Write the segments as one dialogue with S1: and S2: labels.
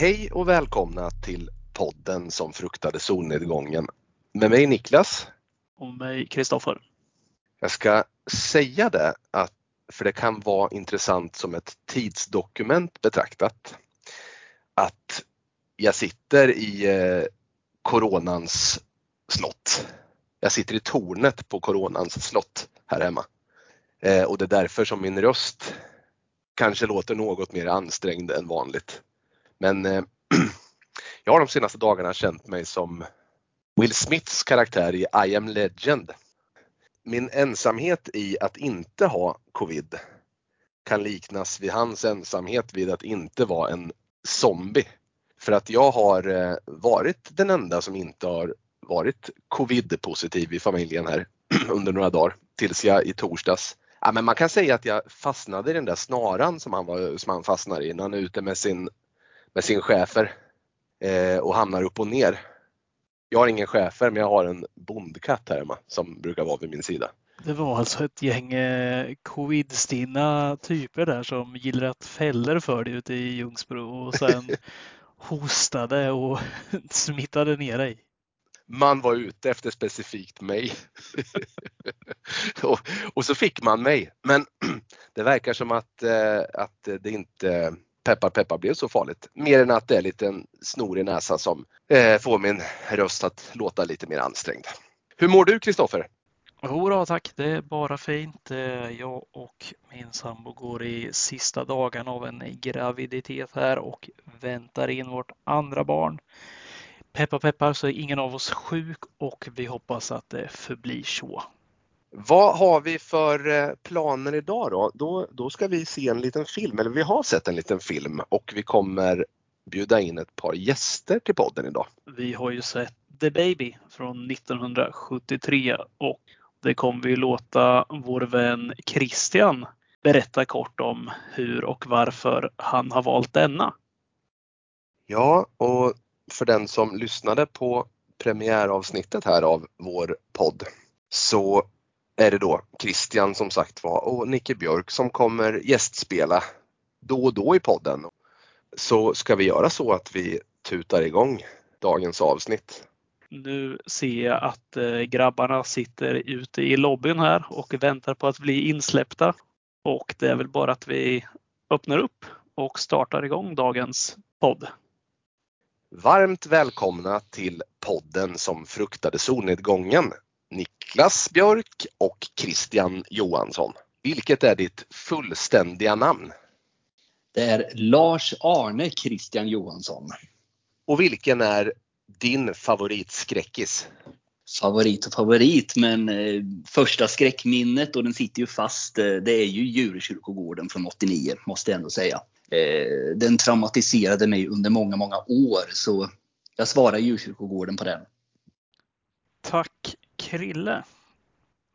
S1: Hej och välkomna till podden som fruktade solnedgången. Med mig Niklas.
S2: Och mig Kristoffer.
S1: Jag ska säga det, att, för det kan vara intressant som ett tidsdokument betraktat, att jag sitter i eh, coronans slott. Jag sitter i tornet på coronans slott här hemma. Eh, och det är därför som min röst kanske låter något mer ansträngd än vanligt. Men eh, jag har de senaste dagarna känt mig som Will Smiths karaktär i I am legend. Min ensamhet i att inte ha covid kan liknas vid hans ensamhet vid att inte vara en zombie. För att jag har eh, varit den enda som inte har varit covid-positiv i familjen här under några dagar tills jag i torsdags Ja, men man kan säga att jag fastnade i den där snaran som han, var, som han fastnar i när han är ute med sin, med sin chefer eh, och hamnar upp och ner. Jag har ingen chefer men jag har en bondkatt här hemma som brukar vara vid min sida.
S2: Det var alltså ett gäng eh, covid-stinna typer där som gillrat fällor för dig ute i Ljungsbro och sen hostade och smittade ner dig
S1: man var ute efter specifikt mig. och, och, så fick man mig. Men det verkar som att, eh, att det inte peppar peppar blev så farligt. Mer än att det är lite en snor i näsan som eh, får min röst att låta lite mer ansträngd. Hur mår du Kristoffer?
S2: Jodå tack, det är bara fint. Eh, jag och min sambo går i sista dagen av en graviditet här och väntar in vårt andra barn. Peppar peppar så är ingen av oss sjuk och vi hoppas att det förblir så.
S1: Vad har vi för eh, planer idag då? då? Då ska vi se en liten film, eller vi har sett en liten film och vi kommer bjuda in ett par gäster till podden idag.
S2: Vi har ju sett The Baby från 1973 och det kommer vi låta vår vän Christian berätta kort om hur och varför han har valt denna.
S1: Ja, och för den som lyssnade på premiäravsnittet här av vår podd så är det då Christian som sagt var och Nicke Björk som kommer gästspela då och då i podden. Så ska vi göra så att vi tutar igång dagens avsnitt.
S2: Nu ser jag att eh, grabbarna sitter ute i lobbyn här och väntar på att bli insläppta. Och det är väl bara att vi öppnar upp och startar igång dagens podd.
S1: Varmt välkomna till podden som fruktade solnedgången. Niklas Björk och Christian Johansson. Vilket är ditt fullständiga namn?
S3: Det är Lars-Arne Christian Johansson.
S1: Och vilken är din favoritskräckis?
S3: Favorit och favorit, men eh, första skräckminnet och den sitter ju fast. Eh, det är ju Djurkyrkogården från 89 måste jag ändå säga. Eh, den traumatiserade mig under många, många år. Så jag svarar djurkyrkogården på den.
S2: Tack Krille.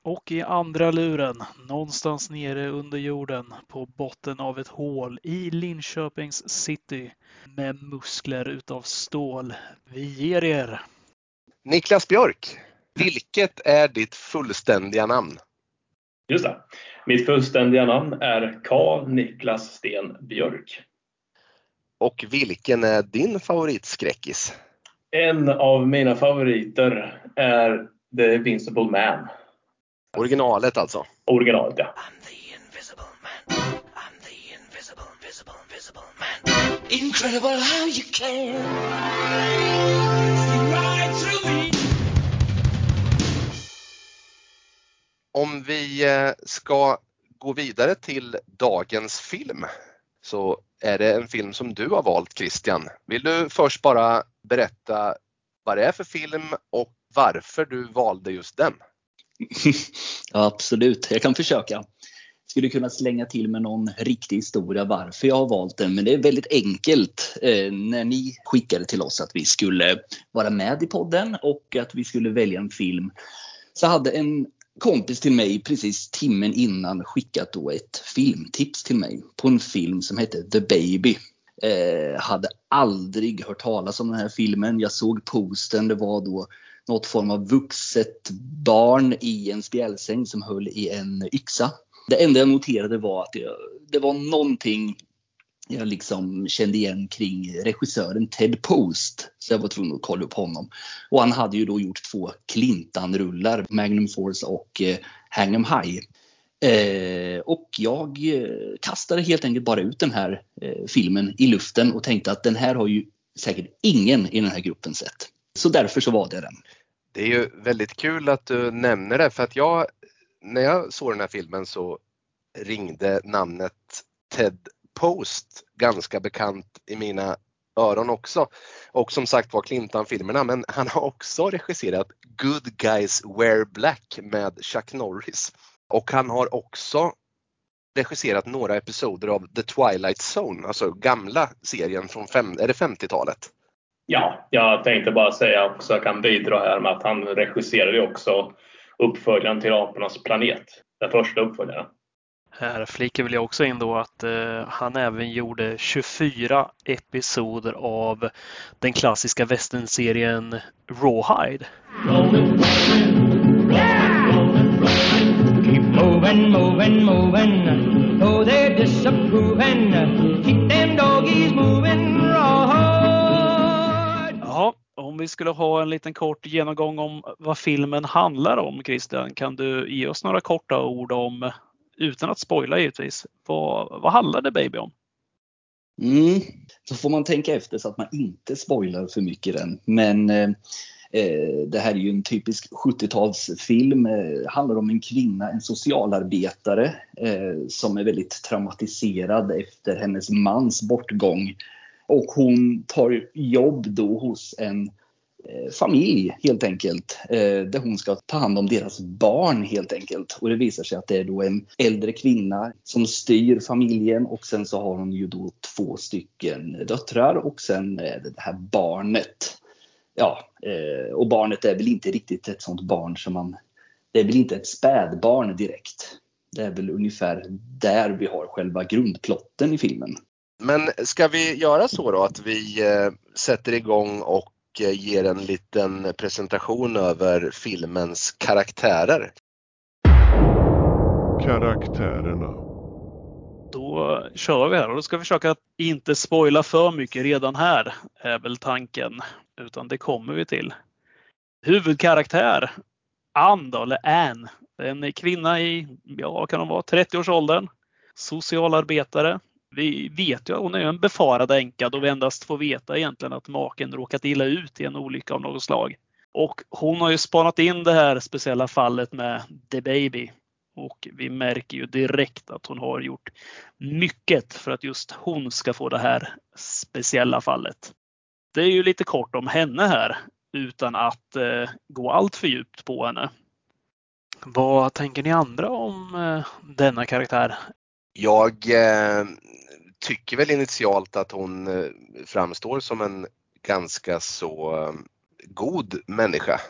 S2: Och i andra luren, någonstans nere under jorden på botten av ett hål i Linköpings city med muskler utav stål. Vi ger er.
S1: Niklas Björk, vilket är ditt fullständiga namn?
S4: Just det. Mitt fullständiga namn är Karl Niklas Sten Björk.
S1: Och vilken är din favoritskräckis?
S4: En av mina favoriter är The Invincible Man.
S1: Originalet alltså?
S4: Originalet, ja. Incredible how you can
S1: Om vi eh, ska gå vidare till dagens film så är det en film som du har valt Christian. Vill du först bara berätta vad det är för film och varför du valde just den?
S3: ja, absolut, jag kan försöka. Skulle kunna slänga till med någon riktig historia varför jag har valt den, men det är väldigt enkelt. Eh, när ni skickade till oss att vi skulle vara med i podden och att vi skulle välja en film så hade en kompis till mig precis timmen innan skickat då ett filmtips till mig på en film som hette The Baby. Eh, hade aldrig hört talas om den här filmen. Jag såg posten. Det var då något form av vuxet barn i en spjälsäng som höll i en yxa. Det enda jag noterade var att det, det var någonting jag liksom kände igen kring regissören Ted Post. Så jag var tvungen att kolla upp honom. Och han hade ju då gjort två Clintan-rullar, Magnum Force och eh, Hang 'em High. Eh, och jag eh, kastade helt enkelt bara ut den här eh, filmen i luften och tänkte att den här har ju säkert ingen i den här gruppen sett. Så därför så valde jag den.
S1: Det är ju väldigt kul att du nämner det för att jag, när jag såg den här filmen så ringde namnet Ted Post ganska bekant i mina öron också. Och som sagt var Clintan-filmerna, men han har också regisserat Good Guys Wear Black med Chuck Norris. Och han har också regisserat några episoder av The Twilight Zone, alltså gamla serien från fem, är det 50-talet.
S4: Ja, jag tänkte bara säga också, jag kan bidra här med att han regisserade också uppföljaren till Apornas planet, den första uppföljaren.
S2: Här flikar vill jag också in då att eh, han även gjorde 24 episoder av den klassiska västernserien Rawhide.
S5: Keep moving, moving, moving. Oh, they're disapproving. Keep them doggies moving,
S2: om vi skulle ha en liten kort genomgång om vad filmen handlar om, Christian, kan du ge oss några korta ord om, utan att spoila givetvis, vad, vad handlar det Baby om?
S3: Mm. Så får man tänka efter så att man inte spoilar för mycket den. Men eh, eh, det här är ju en typisk 70-talsfilm. Eh, handlar om en kvinna, en socialarbetare eh, som är väldigt traumatiserad efter hennes mans bortgång. Och hon tar jobb då hos en Eh, familj helt enkelt. Eh, där hon ska ta hand om deras barn helt enkelt. Och det visar sig att det är då en äldre kvinna som styr familjen och sen så har hon ju då två stycken döttrar och sen är det det här barnet. Ja, eh, och barnet är väl inte riktigt ett sånt barn som man... Det är väl inte ett spädbarn direkt. Det är väl ungefär där vi har själva grundplotten i filmen.
S1: Men ska vi göra så då att vi sätter igång och eh, ger en liten presentation över filmens karaktärer?
S6: Karaktärerna.
S2: Då kör vi här och då ska vi försöka att inte spoila för mycket redan här, är väl tanken. Utan det kommer vi till. Huvudkaraktär, Ann då, eller Ann. En kvinna i, ja vad kan hon vara, 30-årsåldern. Socialarbetare. Vi vet ju att hon är en befarad änka då vi endast får veta egentligen att maken råkat illa ut i en olycka av något slag. Och hon har ju spanat in det här speciella fallet med The Baby. Och vi märker ju direkt att hon har gjort mycket för att just hon ska få det här speciella fallet. Det är ju lite kort om henne här utan att eh, gå allt för djupt på henne. Vad tänker ni andra om eh, denna karaktär?
S1: Jag eh, tycker väl initialt att hon eh, framstår som en ganska så eh, god människa.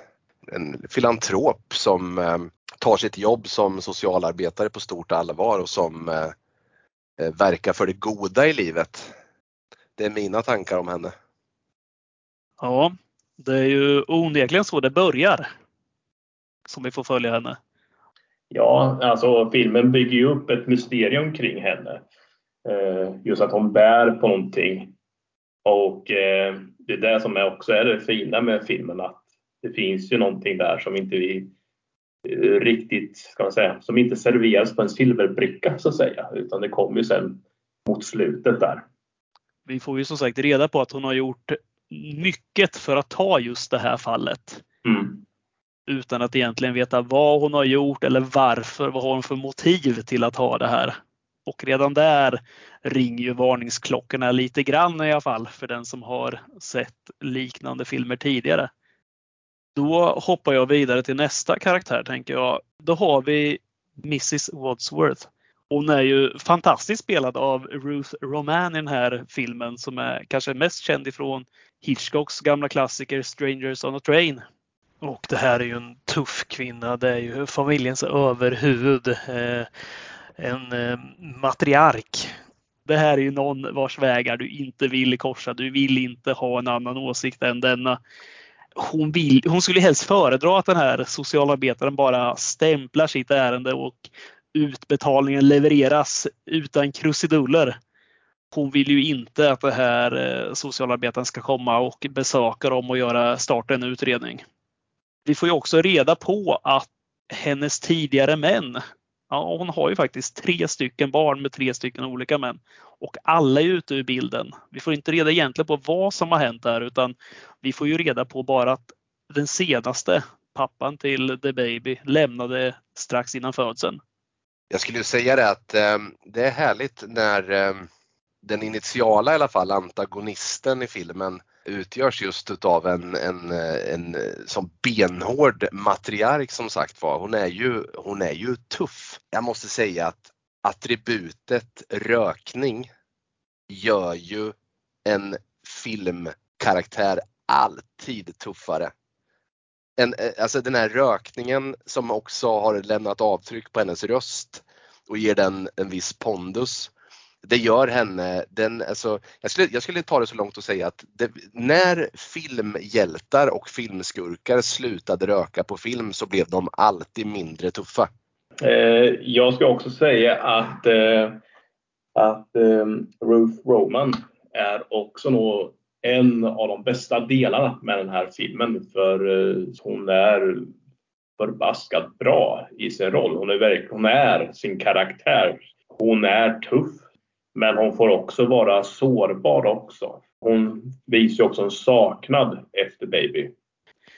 S1: En filantrop som eh, tar sitt jobb som socialarbetare på stort allvar och som verkar för det goda i livet. Det är mina tankar om henne.
S2: Ja, det är ju onekligen så det börjar. Som vi får följa henne.
S4: Ja, alltså filmen bygger ju upp ett mysterium kring henne. Eh, just att hon bär på någonting. Och eh, det är det som är också är det fina med filmen att det finns ju någonting där som inte vi eh, riktigt, ska man säga, som inte serveras på en silverbricka så att säga, utan det kommer ju sen mot slutet där.
S2: Vi får ju som sagt reda på att hon har gjort mycket för att ta just det här fallet.
S4: Mm.
S2: Utan att egentligen veta vad hon har gjort eller varför. Vad har hon för motiv till att ha det här? Och redan där ringer ju varningsklockorna lite grann i alla fall för den som har sett liknande filmer tidigare. Då hoppar jag vidare till nästa karaktär tänker jag. Då har vi Mrs Wadsworth. Hon är ju fantastiskt spelad av Ruth Roman i den här filmen som är kanske mest känd ifrån Hitchcocks gamla klassiker Strangers on a Train. Och det här är ju en tuff kvinna. Det är ju familjens överhuvud. Eh, en eh, matriark. Det här är ju någon vars vägar du inte vill korsa. Du vill inte ha en annan åsikt än denna. Hon, vill, hon skulle helst föredra att den här socialarbetaren bara stämplar sitt ärende och utbetalningen levereras utan krusiduller. hon vill ju inte att det här eh, socialarbetaren ska komma och besöka dem och göra, starta en utredning. Vi får ju också reda på att hennes tidigare män, ja, hon har ju faktiskt tre stycken barn med tre stycken olika män. Och alla är ute ur bilden. Vi får inte reda egentligen på vad som har hänt där utan vi får ju reda på bara att den senaste, pappan till The Baby, lämnade strax innan födseln.
S1: Jag skulle säga det att eh, det är härligt när eh, den initiala i alla fall antagonisten i filmen utgörs just utav en, en, en som benhård matriark som sagt var. Hon är ju, hon är ju tuff. Jag måste säga att attributet rökning gör ju en filmkaraktär alltid tuffare. En, eh, alltså den här rökningen som också har lämnat avtryck på hennes röst och ger den en viss pondus det gör henne, den, alltså, jag, skulle, jag skulle ta det så långt och säga att det, när filmhjältar och filmskurkar slutade röka på film så blev de alltid mindre tuffa.
S4: Eh, jag ska också säga att, eh, att eh, Ruth Roman är också nog en av de bästa delarna med den här filmen. För eh, hon är förbaskat bra i sin roll. Hon är, hon är sin karaktär. Hon är tuff men hon får också vara sårbar också. Hon visar också en saknad efter Baby.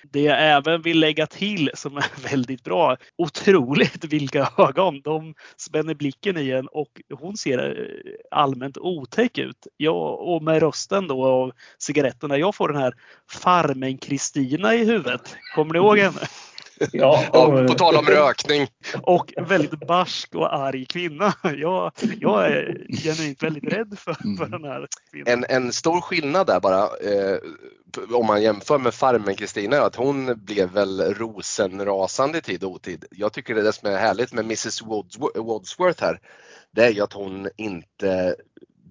S2: Det jag även vill lägga till som är väldigt bra. Otroligt vilka ögon! De spänner blicken i en och hon ser eh, allmänt otäck ut. Ja, och med rösten då av cigaretterna. Jag får den här Farmen-Kristina i huvudet. Kommer ni ihåg henne?
S1: Ja, ja, på tal om rökning.
S2: Och väldigt barsk och arg kvinna. Jag, jag är genuint väldigt rädd för, för den här kvinnan.
S1: En, en stor skillnad där bara, eh, om man jämför med Farmen-Kristina, är att hon blev väl rosenrasande i tid och otid. Jag tycker det som är härligt med Mrs Wadsworth här, det är ju att hon inte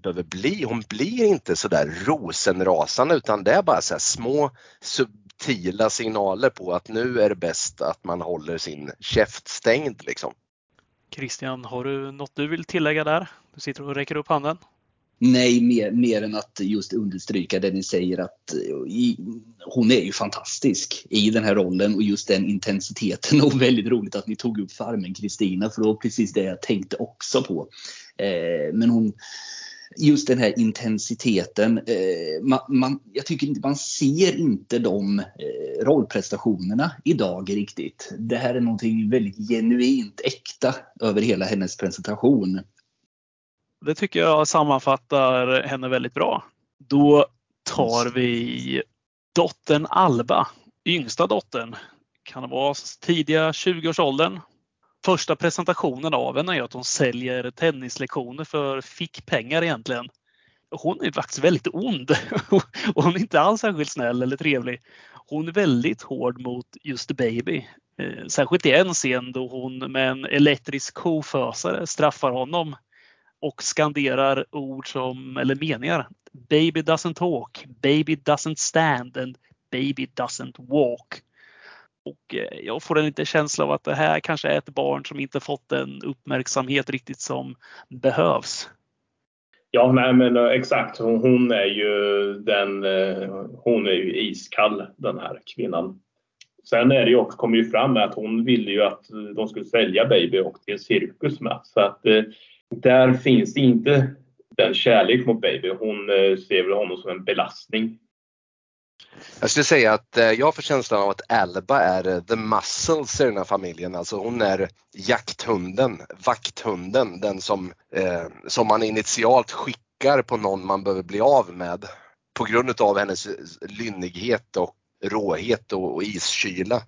S1: behöver bli, hon blir inte sådär rosenrasande utan det är bara så små sub subtila signaler på att nu är det bäst att man håller sin käft stängd. Liksom.
S2: Christian, har du något du vill tillägga där? Du sitter och räcker upp handen.
S3: Nej, mer, mer än att just understryka det ni säger att i, hon är ju fantastisk i den här rollen och just den intensiteten. Och väldigt roligt att ni tog upp Farmen Kristina för det var precis det jag tänkte också på. Eh, men hon, just den här intensiteten. Eh, man, man, jag tycker inte man ser inte de eh, rollprestationerna idag riktigt. Det här är någonting väldigt genuint äkta över hela hennes presentation.
S2: Det tycker jag sammanfattar henne väldigt bra. Då tar vi dottern Alba, yngsta dottern. Kan vara tidiga 20-årsåldern första presentationen av henne är att hon säljer tennislektioner för fickpengar egentligen. Hon är faktiskt väldigt ond och hon är inte alls särskilt snäll eller trevlig. Hon är väldigt hård mot just Baby. Eh, särskilt i en scen då hon med en elektrisk kofösare straffar honom och skanderar ord som, eller meningar. Baby doesn't talk, baby doesn't stand and baby doesn't walk. Och eh, jag får en liten känsla av att det här kanske är ett barn som inte fått den uppmärksamhet riktigt som behövs.
S4: Ja, nej men eh, exakt. Hon är ju den, eh, hon är ju iskall den här kvinnan. Sen är det ju också, kommer ju fram att hon ville ju att de skulle sälja Baby och till cirkus med. Så att där finns det inte den kärlek mot Baby. Hon ser väl honom som en belastning
S1: jag skulle säga att eh, jag får känslan av att Alba är eh, the muscles i den här familjen. Alltså hon är jakthunden, vakthunden, den som, eh, som man initialt skickar på någon man behöver bli av med på grund av hennes eh, lynnighet och råhet och, och iskyla.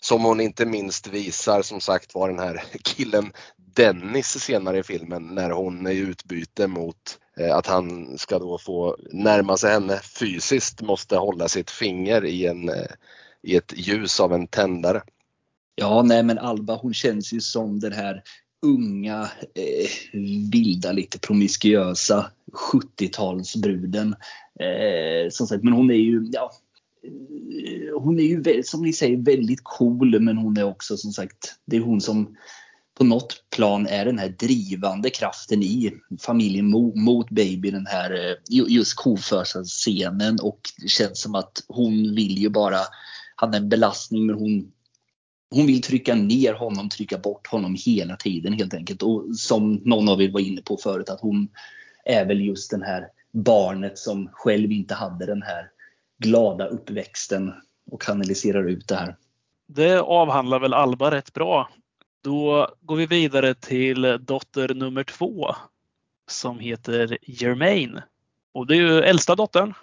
S1: Som hon inte minst visar som sagt var den här killen Dennis senare i filmen när hon är i utbyte mot eh, att han ska då få närma sig henne fysiskt, måste hålla sitt finger i, en, eh, i ett ljus av en tändare.
S3: Ja, nej men Alba hon känns ju som den här unga, eh, vilda, lite promiskuösa 70-talsbruden. Eh, som sagt, men hon är ju, ja, eh, hon är ju som ni säger väldigt cool men hon är också som sagt, det är hon som på något plan är den här drivande kraften i familjen mot baby. Den här eh, just scenen och det känns som att hon vill ju bara, han är en belastning men hon hon vill trycka ner honom, trycka bort honom hela tiden helt enkelt. Och som någon av er var inne på förut att hon är väl just den här barnet som själv inte hade den här glada uppväxten och kanaliserar ut det här.
S2: Det avhandlar väl Alba rätt bra. Då går vi vidare till dotter nummer två som heter Germaine. Och det är ju äldsta dottern.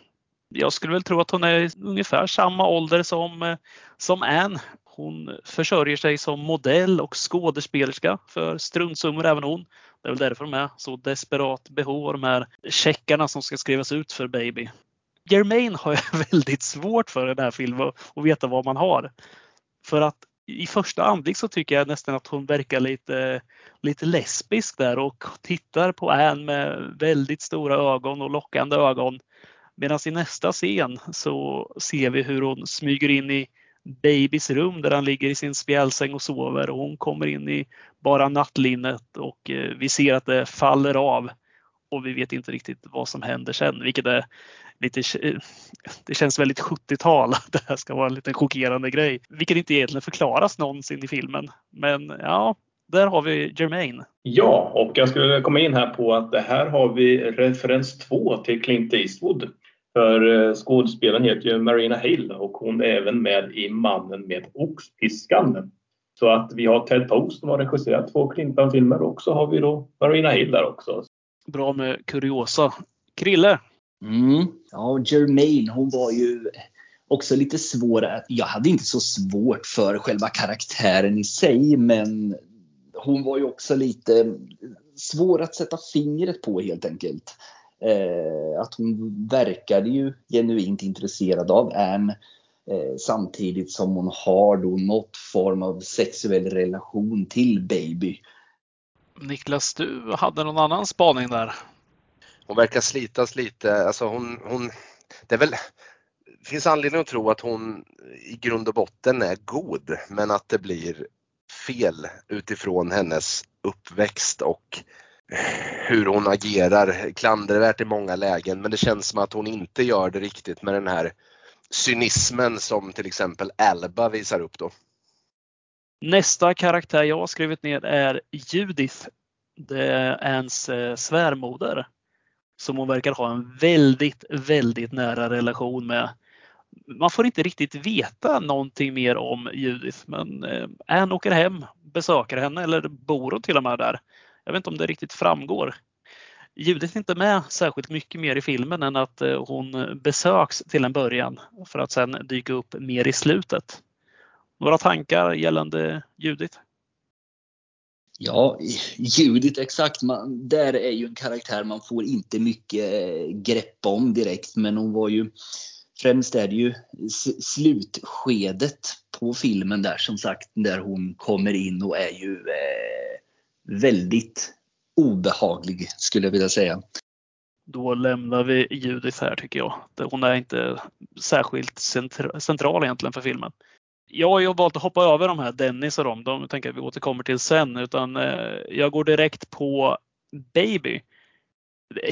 S2: Jag skulle väl tro att hon är ungefär samma ålder som, som Anne. Hon försörjer sig som modell och skådespelerska för struntsummor även hon. Det är väl därför de är så desperat behov av de här checkarna som ska skrivas ut för Baby. Germaine har jag väldigt svårt för i den här filmen att veta vad man har. För att i första anblick så tycker jag nästan att hon verkar lite, lite lesbisk där och tittar på Anne med väldigt stora ögon och lockande ögon. Medan i nästa scen så ser vi hur hon smyger in i Babys rum där han ligger i sin spjälsäng och sover och hon kommer in i bara nattlinnet och eh, vi ser att det faller av och vi vet inte riktigt vad som händer sen, vilket är lite, det känns väldigt 70-tal. Det här ska vara en liten chockerande grej, vilket inte egentligen förklaras någonsin i filmen. Men ja, där har vi Jermaine.
S4: Ja, och jag skulle komma in här på att det här har vi referens 2 till Clint Eastwood. För eh, skådespelaren heter ju Marina Hill och hon är även med i Mannen med oxpiskan. Så att vi har Ted Post som har regisserat två Clinton-filmer och så har vi då Marina Hill där också.
S2: Bra med kuriosa. Krille?
S3: Mm. Ja, Jermaine, hon var ju också lite svår. Jag hade inte så svårt för själva karaktären i sig, men hon var ju också lite svår att sätta fingret på helt enkelt. Eh, att hon verkade ju genuint intresserad av Anne eh, samtidigt som hon har då något form av sexuell relation till Baby.
S2: Niklas, du hade någon annan spaning där?
S1: Hon verkar slitas lite. Alltså hon, hon, det är väl, det finns anledning att tro att hon i grund och botten är god, men att det blir fel utifrån hennes uppväxt och hur hon agerar. Klandervärt i många lägen, men det känns som att hon inte gör det riktigt med den här cynismen som till exempel Alba visar upp då.
S2: Nästa karaktär jag har skrivit ner är Judith. Det är ens eh, svärmoder som hon verkar ha en väldigt, väldigt nära relation med. Man får inte riktigt veta någonting mer om Judith, men eh, Anne åker hem, besöker henne eller bor hon till och med där. Jag vet inte om det riktigt framgår. Judith är inte med särskilt mycket mer i filmen än att eh, hon besöks till en början för att sedan dyka upp mer i slutet. Några tankar gällande Judith?
S3: Ja, Judith exakt. Man, där är ju en karaktär man får inte mycket eh, grepp om direkt. Men hon var ju främst är det ju slutskedet på filmen där som sagt där hon kommer in och är ju eh, väldigt obehaglig skulle jag vilja säga.
S2: Då lämnar vi Judith här tycker jag. Hon är inte särskilt central egentligen för filmen jag har ju valt att hoppa över de här Dennis och dem. De tänker jag vi återkommer till sen. Utan eh, jag går direkt på Baby.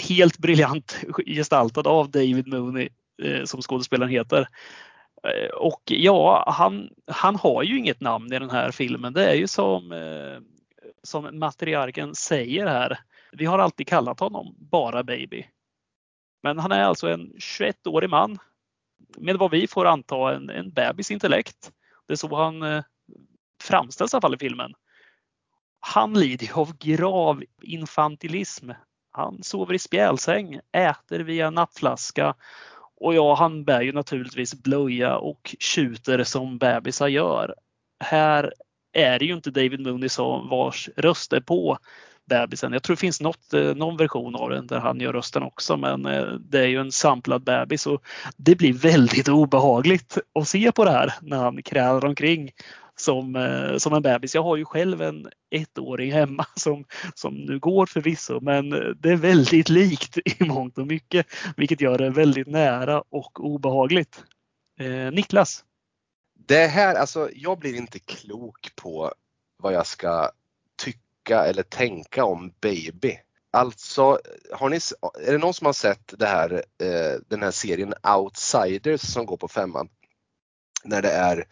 S2: Helt briljant gestaltad av David Mooney eh, som skådespelaren heter. Eh, och ja, han, han har ju inget namn i den här filmen. Det är ju som, som matriarken säger här. Vi har alltid kallat honom bara Baby. Men han är alltså en 21-årig man med vad vi får anta en, en bebis intellekt. Det är så han eh, framställs i alla fall i filmen. Han lider av grav infantilism. Han sover i spjälsäng, äter via nappflaska och ja, han bär ju naturligtvis blöja och tjuter som bebisar gör. Här är det ju inte David Mooney som vars röst är på bebisen. Jag tror det finns något, eh, någon version av den där han gör rösten också men eh, det är ju en samplad bebis och det blir väldigt obehagligt att se på det här när han krälar omkring som, eh, som en bebis. Jag har ju själv en ettåring hemma som, som nu går förvisso men det är väldigt likt i mångt och mycket vilket gör det väldigt nära och obehagligt. Eh, Niklas?
S1: Det här, alltså jag blir inte klok på vad jag ska tycka eller tänka om Baby. Alltså, har ni, är det någon som har sett det här, eh, den här serien Outsiders som går på femman? När det är,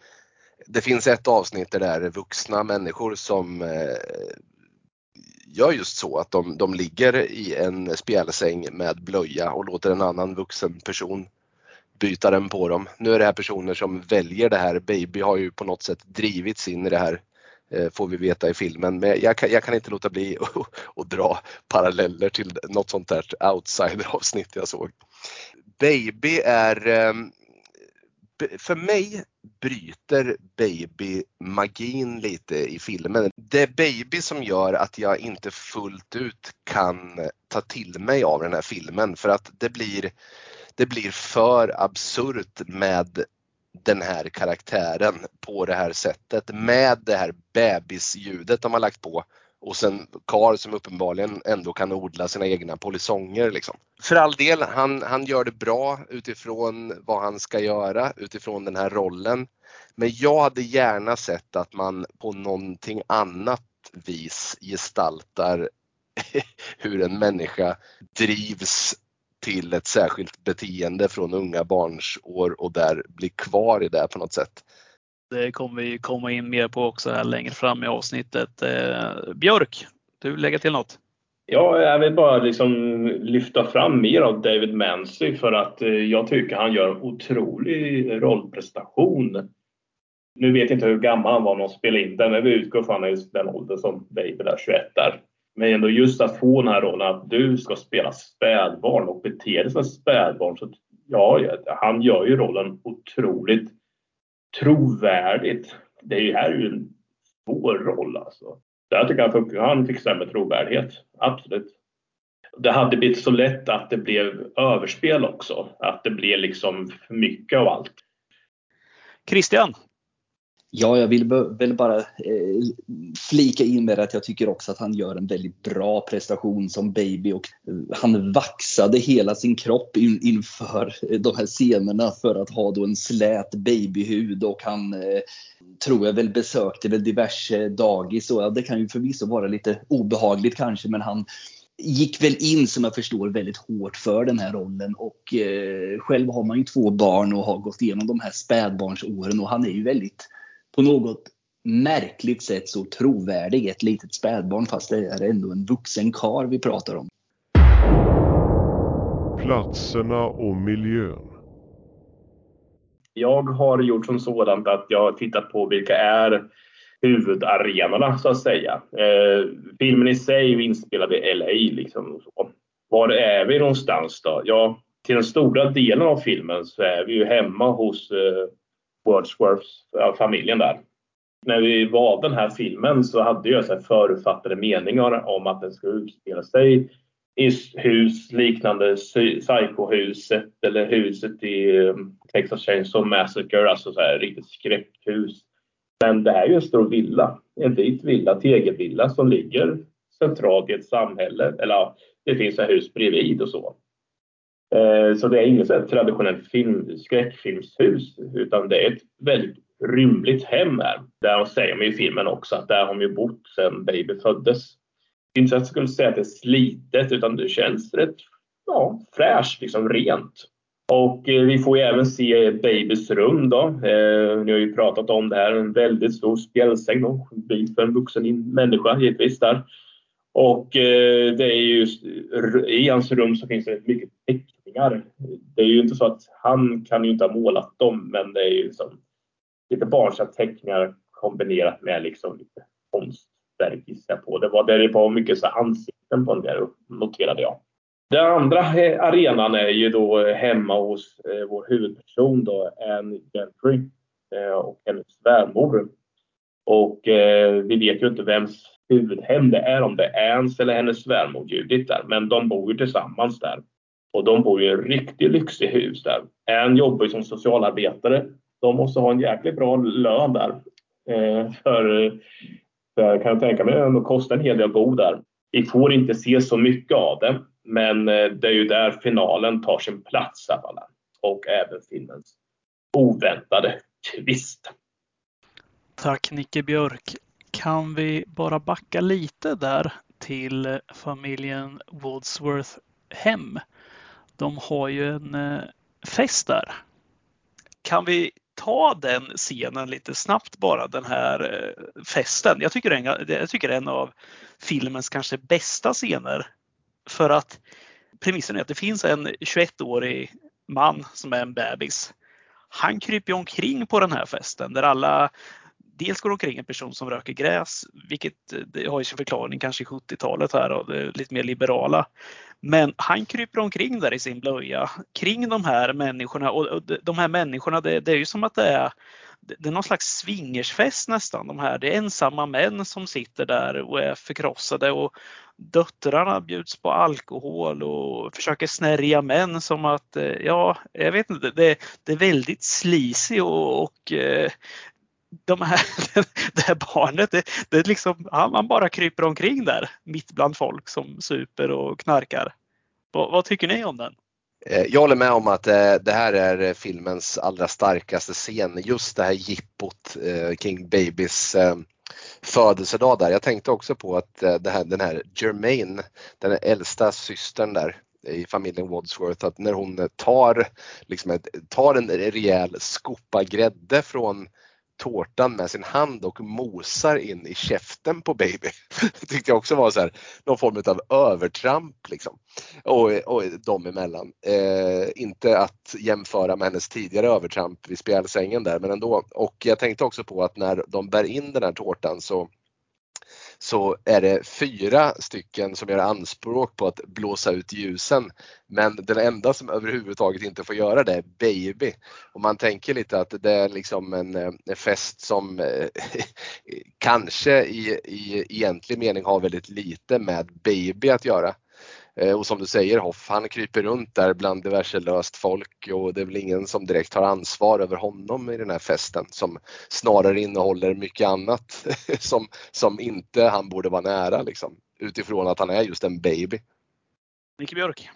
S1: det finns ett avsnitt där det är vuxna människor som eh, gör just så att de, de ligger i en spjälsäng med blöja och låter en annan vuxen person byta den på dem. Nu är det här personer som väljer det här. Baby har ju på något sätt drivits in i det här Eh, får vi veta i filmen. Men jag kan, jag kan inte låta bli att dra paralleller till något sånt där outsider avsnitt jag såg. Baby är ehm, för mig bryter Baby magin lite i filmen. Det är Baby som gör att jag inte fullt ut kan ta till mig av den här filmen för att det blir, det blir för absurt med den här karaktären på det här sättet med det här bebisljudet de har lagt på och sen Karl som uppenbarligen ändå kan odla sina egna polisonger. Liksom. För all del, han, han gör det bra utifrån vad han ska göra, utifrån den här rollen. Men jag hade gärna sett att man på någonting annat vis gestaltar hur en människa drivs till ett särskilt beteende från unga barns år och där blir kvar i det på något sätt.
S2: Det kommer vi komma in mer på också här längre fram i avsnittet. Eh, Björk, du lägga till något?
S4: Ja, jag vill bara liksom lyfta fram mer av David Mancy för att eh, jag tycker han gör en otrolig rollprestation. Nu vet jag inte hur gammal han var när de spelade in den, men vi utgår från just den åldern som Baby där, 21 där. Men ändå just att få den här rollen att du ska spela spädbarn och bete dig som spädbarn. Så ja, han gör ju rollen otroligt trovärdigt. Det är ju här är ju en svår roll alltså. Där tycker jag att han fixar med trovärdighet. Absolut. Det hade blivit så lätt att det blev överspel också. Att det blev liksom för mycket av allt.
S2: Christian,
S3: Ja, jag vill väl bara eh, flika in med att jag tycker också att han gör en väldigt bra prestation som baby och eh, han vaxade hela sin kropp in, inför eh, de här scenerna för att ha då en slät babyhud och han eh, tror jag väl besökte väl diverse dagis och ja, det kan ju förvisso vara lite obehagligt kanske men han gick väl in som jag förstår väldigt hårt för den här rollen och eh, själv har man ju två barn och har gått igenom de här spädbarnsåren och han är ju väldigt på något märkligt sätt så trovärdig, ett litet spädbarn fast det är ändå en vuxen kar vi pratar om.
S6: Platserna och miljön.
S4: Jag har gjort som sådant att jag har tittat på vilka är huvudarenorna så att säga. Eh, filmen i sig är inspelad i LA. Liksom, så. Var är vi någonstans då? Ja, till den stora delen av filmen så är vi ju hemma hos eh, Wordsworths, familjen där. När vi valde den här filmen så hade jag så förutfattade meningar om att den skulle utspela sig i hus liknande Psycho-huset eller huset i eh, Texas Chainsaw Massacre, alltså så här riktigt skräckhus. Men det här är ju en stor villa, en vit villa, tegelvilla som ligger centralt i ett samhälle. Eller ja, det finns ett hus bredvid och så. Eh, så det är inget traditionellt film, skräckfilmshus utan det är ett väldigt rymligt hem här. Där säger man i filmen också att där har de ju bott sedan Baby föddes. Inte så att jag skulle säga att det är slitet utan det känns rätt ja, fräscht, liksom rent. Och eh, vi får ju även se Babys rum då. Eh, ni har ju pratat om det här, en väldigt stor spjälsäng. För en vuxen människa givetvis där. Och eh, det är ju i hans rum så finns det mycket teckningar. Det är ju inte så att han kan ju inte ha målat dem, men det är ju liksom lite barnsliga teckningar kombinerat med liksom lite konstverk gissar på. Det var, det var mycket så ansikten på den där noterade jag. Den andra eh, arenan är ju då hemma hos eh, vår huvudperson då, Anne Gentry eh, och hennes svärmor. Och eh, vi vet ju inte vems huvudhem det är, om det är hans eller hennes svärmor Judith där. Men de bor ju tillsammans där. Och de bor i en riktigt lyxig hus där. En jobbar ju som socialarbetare. De måste ha en jäkligt bra lön där. Eh, för, för kan jag tänka mig att det kostar en hel del att bo där. Vi får inte se så mycket av det. Men eh, det är ju där finalen tar sin plats alla. Och även filmens oväntade twist.
S2: Tack Nicke Björk kan vi bara backa lite där till familjen Wadsworth hem. De har ju en eh, fest där. Kan vi ta den scenen lite snabbt bara, den här eh, festen? Jag tycker, en, jag tycker det är en av filmens kanske bästa scener. För att premissen är att det finns en 21-årig man som är en bebis. Han kryper omkring på den här festen där alla dels går omkring en person som röker gräs, vilket eh, det har ju sin förklaring kanske i 70-talet här och det är lite mer liberala. Men han kryper omkring där i sin blöja kring de här människorna och de här människorna, det, det är ju som att det är det är någon slags swingersfest nästan. De här. Det är ensamma män som sitter där och är förkrossade och döttrarna bjuds på alkohol och försöker snärja män som att, eh, ja, jag vet inte, det, det är väldigt sleazy och, och eh, de här, det här barnet, det, det är liksom, han bara kryper omkring där mitt bland folk som super och knarkar. Vad, vad tycker ni om den?
S1: Eh, jag håller med om att eh, det här är filmens allra starkaste scen. Just det här jippot eh, kring Babys födelsedag där. Jag tänkte också på att det här, den här Germaine, den äldsta systern där i familjen Wadsworth, att när hon tar, liksom, tar en rejäl skopa grädde från tårtan med sin hand och mosar in i käften på Baby. Det tyckte jag också var så här, någon form av övertramp liksom. Och, och dem emellan. Eh, inte att jämföra med hennes tidigare övertramp vid spjälsängen där men ändå. Och jag tänkte också på att när de bär in den här tårtan så så är det fyra stycken som gör anspråk på att blåsa ut ljusen. Men den enda som överhuvudtaget inte får göra det är Baby. Och man tänker lite att det är liksom en, en fest som eh, kanske i, i egentlig mening har väldigt lite med Baby att göra. Eh, och som du säger Hoff, han kryper runt där bland diverse löst folk och det är väl ingen som direkt har ansvar över honom i den här festen som snarare innehåller mycket annat som, som inte han borde vara nära liksom, utifrån att han är just en baby.
S2: Micke Björk.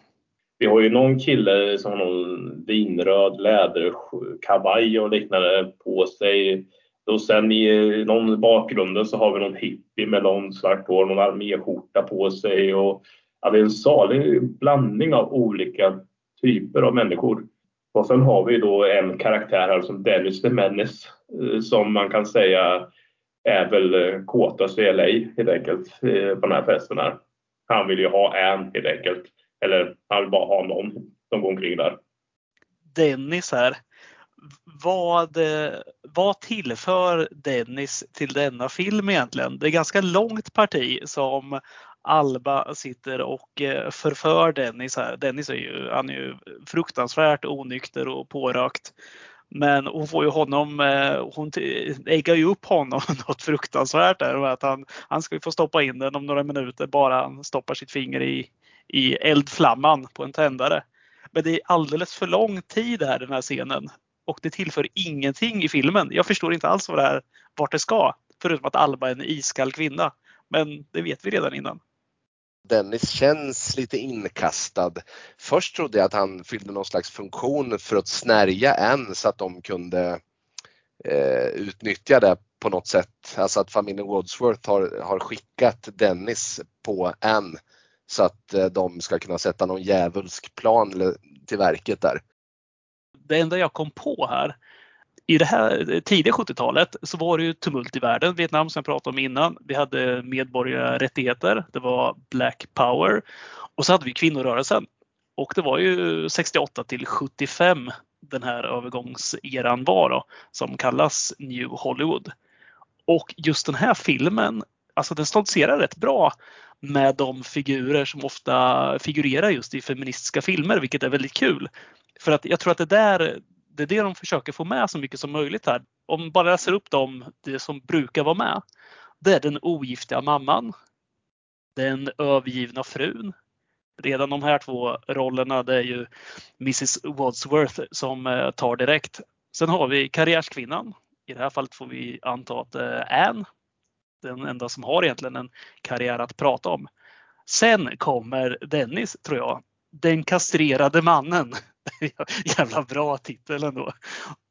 S4: Vi har ju någon kille som har någon vinröd läderkavaj och liknande på sig. Och sen i någon bakgrunden så har vi någon hippie med långt svart hår, någon arméskjorta på sig och ja, det är en salig blandning av olika typer av människor. Och sen har vi då en karaktär här som Dennis the Menace eh, som man kan säga är väl eh, kåtast i LA helt enkelt eh, på den här festen. Här. Han vill ju ha en helt enkelt. Eller han vill bara ha någon som går omkring där.
S2: Dennis här. Vad, vad tillför Dennis till denna film egentligen? Det är ganska långt parti som Alba sitter och eh, förför Dennis här. Dennis är ju, han är ju fruktansvärt onykter och pårökt. Men hon får ju honom, eh, hon äggar ju upp honom något fruktansvärt där. Att han, han ska ju få stoppa in den om några minuter bara han stoppar sitt finger i, i eldflamman på en tändare. Men det är alldeles för lång tid här den här scenen. Och det tillför ingenting i filmen. Jag förstår inte alls vad det här, vart det ska. Förutom att Alba är en iskall kvinna. Men det vet vi redan innan.
S1: Dennis känns lite inkastad. Först trodde jag att han fyllde någon slags funktion för att snärja en så att de kunde eh, utnyttja det på något sätt. Alltså att familjen Wadsworth har, har skickat Dennis på en så att eh, de ska kunna sätta någon djävulsk plan till verket där.
S2: Det enda jag kom på här i det här tidiga 70-talet så var det ju tumult i världen. Vietnam som jag pratade om innan. Vi hade medborgarrättigheter. Det var Black Power. Och så hade vi kvinnorörelsen. Och det var ju 68 till 75 den här övergångseran var då, som kallas New Hollywood. Och just den här filmen, alltså den stoltserar rätt bra med de figurer som ofta figurerar just i feministiska filmer, vilket är väldigt kul. För att jag tror att det där det är det de försöker få med så mycket som möjligt här. Om man bara läser upp dem, det som brukar vara med. Det är den ogiftiga mamman. Den övergivna frun. Redan de här två rollerna det är ju Mrs Wadsworth som eh, tar direkt. Sen har vi karriärskvinnan. I det här fallet får vi anta att det är Anne. Den enda som har egentligen en karriär att prata om. Sen kommer Dennis tror jag. Den kastrerade mannen Jävla bra titel ändå.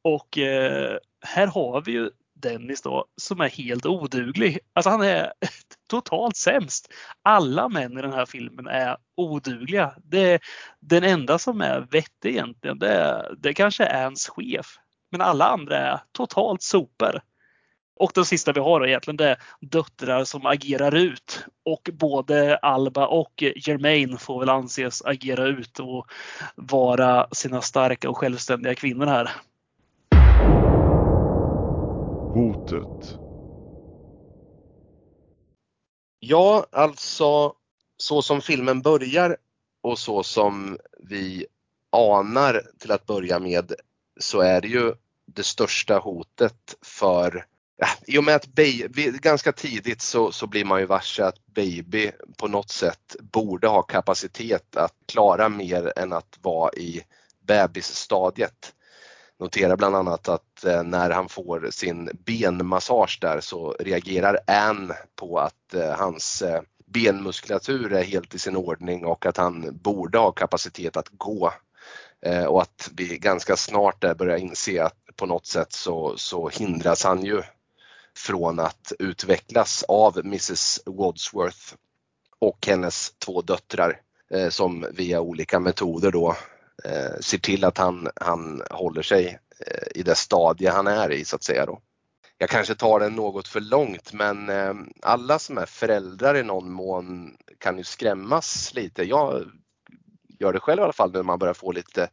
S2: Och eh, här har vi ju Dennis då, som är helt oduglig. Alltså han är totalt sämst. Alla män i den här filmen är odugliga. Det, den enda som är vettig egentligen, det, det kanske är hans chef. Men alla andra är totalt super. Och den sista vi har egentligen det är döttrar som agerar ut. Och både Alba och Jermaine får väl anses agera ut och vara sina starka och självständiga kvinnor här.
S6: Hotet.
S1: Ja, alltså så som filmen börjar och så som vi anar till att börja med så är det ju det största hotet för Äh, ja, I och med att baby, ganska tidigt så, så blir man ju varse att Baby på något sätt borde ha kapacitet att klara mer än att vara i bebisstadiet. Notera bland annat att eh, när han får sin benmassage där så reagerar Ann på att eh, hans eh, benmuskulatur är helt i sin ordning och att han borde ha kapacitet att gå. Och att vi ganska snart där börjar inse att på något sätt så, så hindras han ju från att utvecklas av Mrs Wadsworth och hennes två döttrar eh, som via olika metoder då eh, ser till att han, han håller sig eh, i det stadie han är i så att säga. Då. Jag kanske tar den något för långt men eh, alla som är föräldrar i någon mån kan ju skrämmas lite. Jag gör det själv i alla fall när man börjar få lite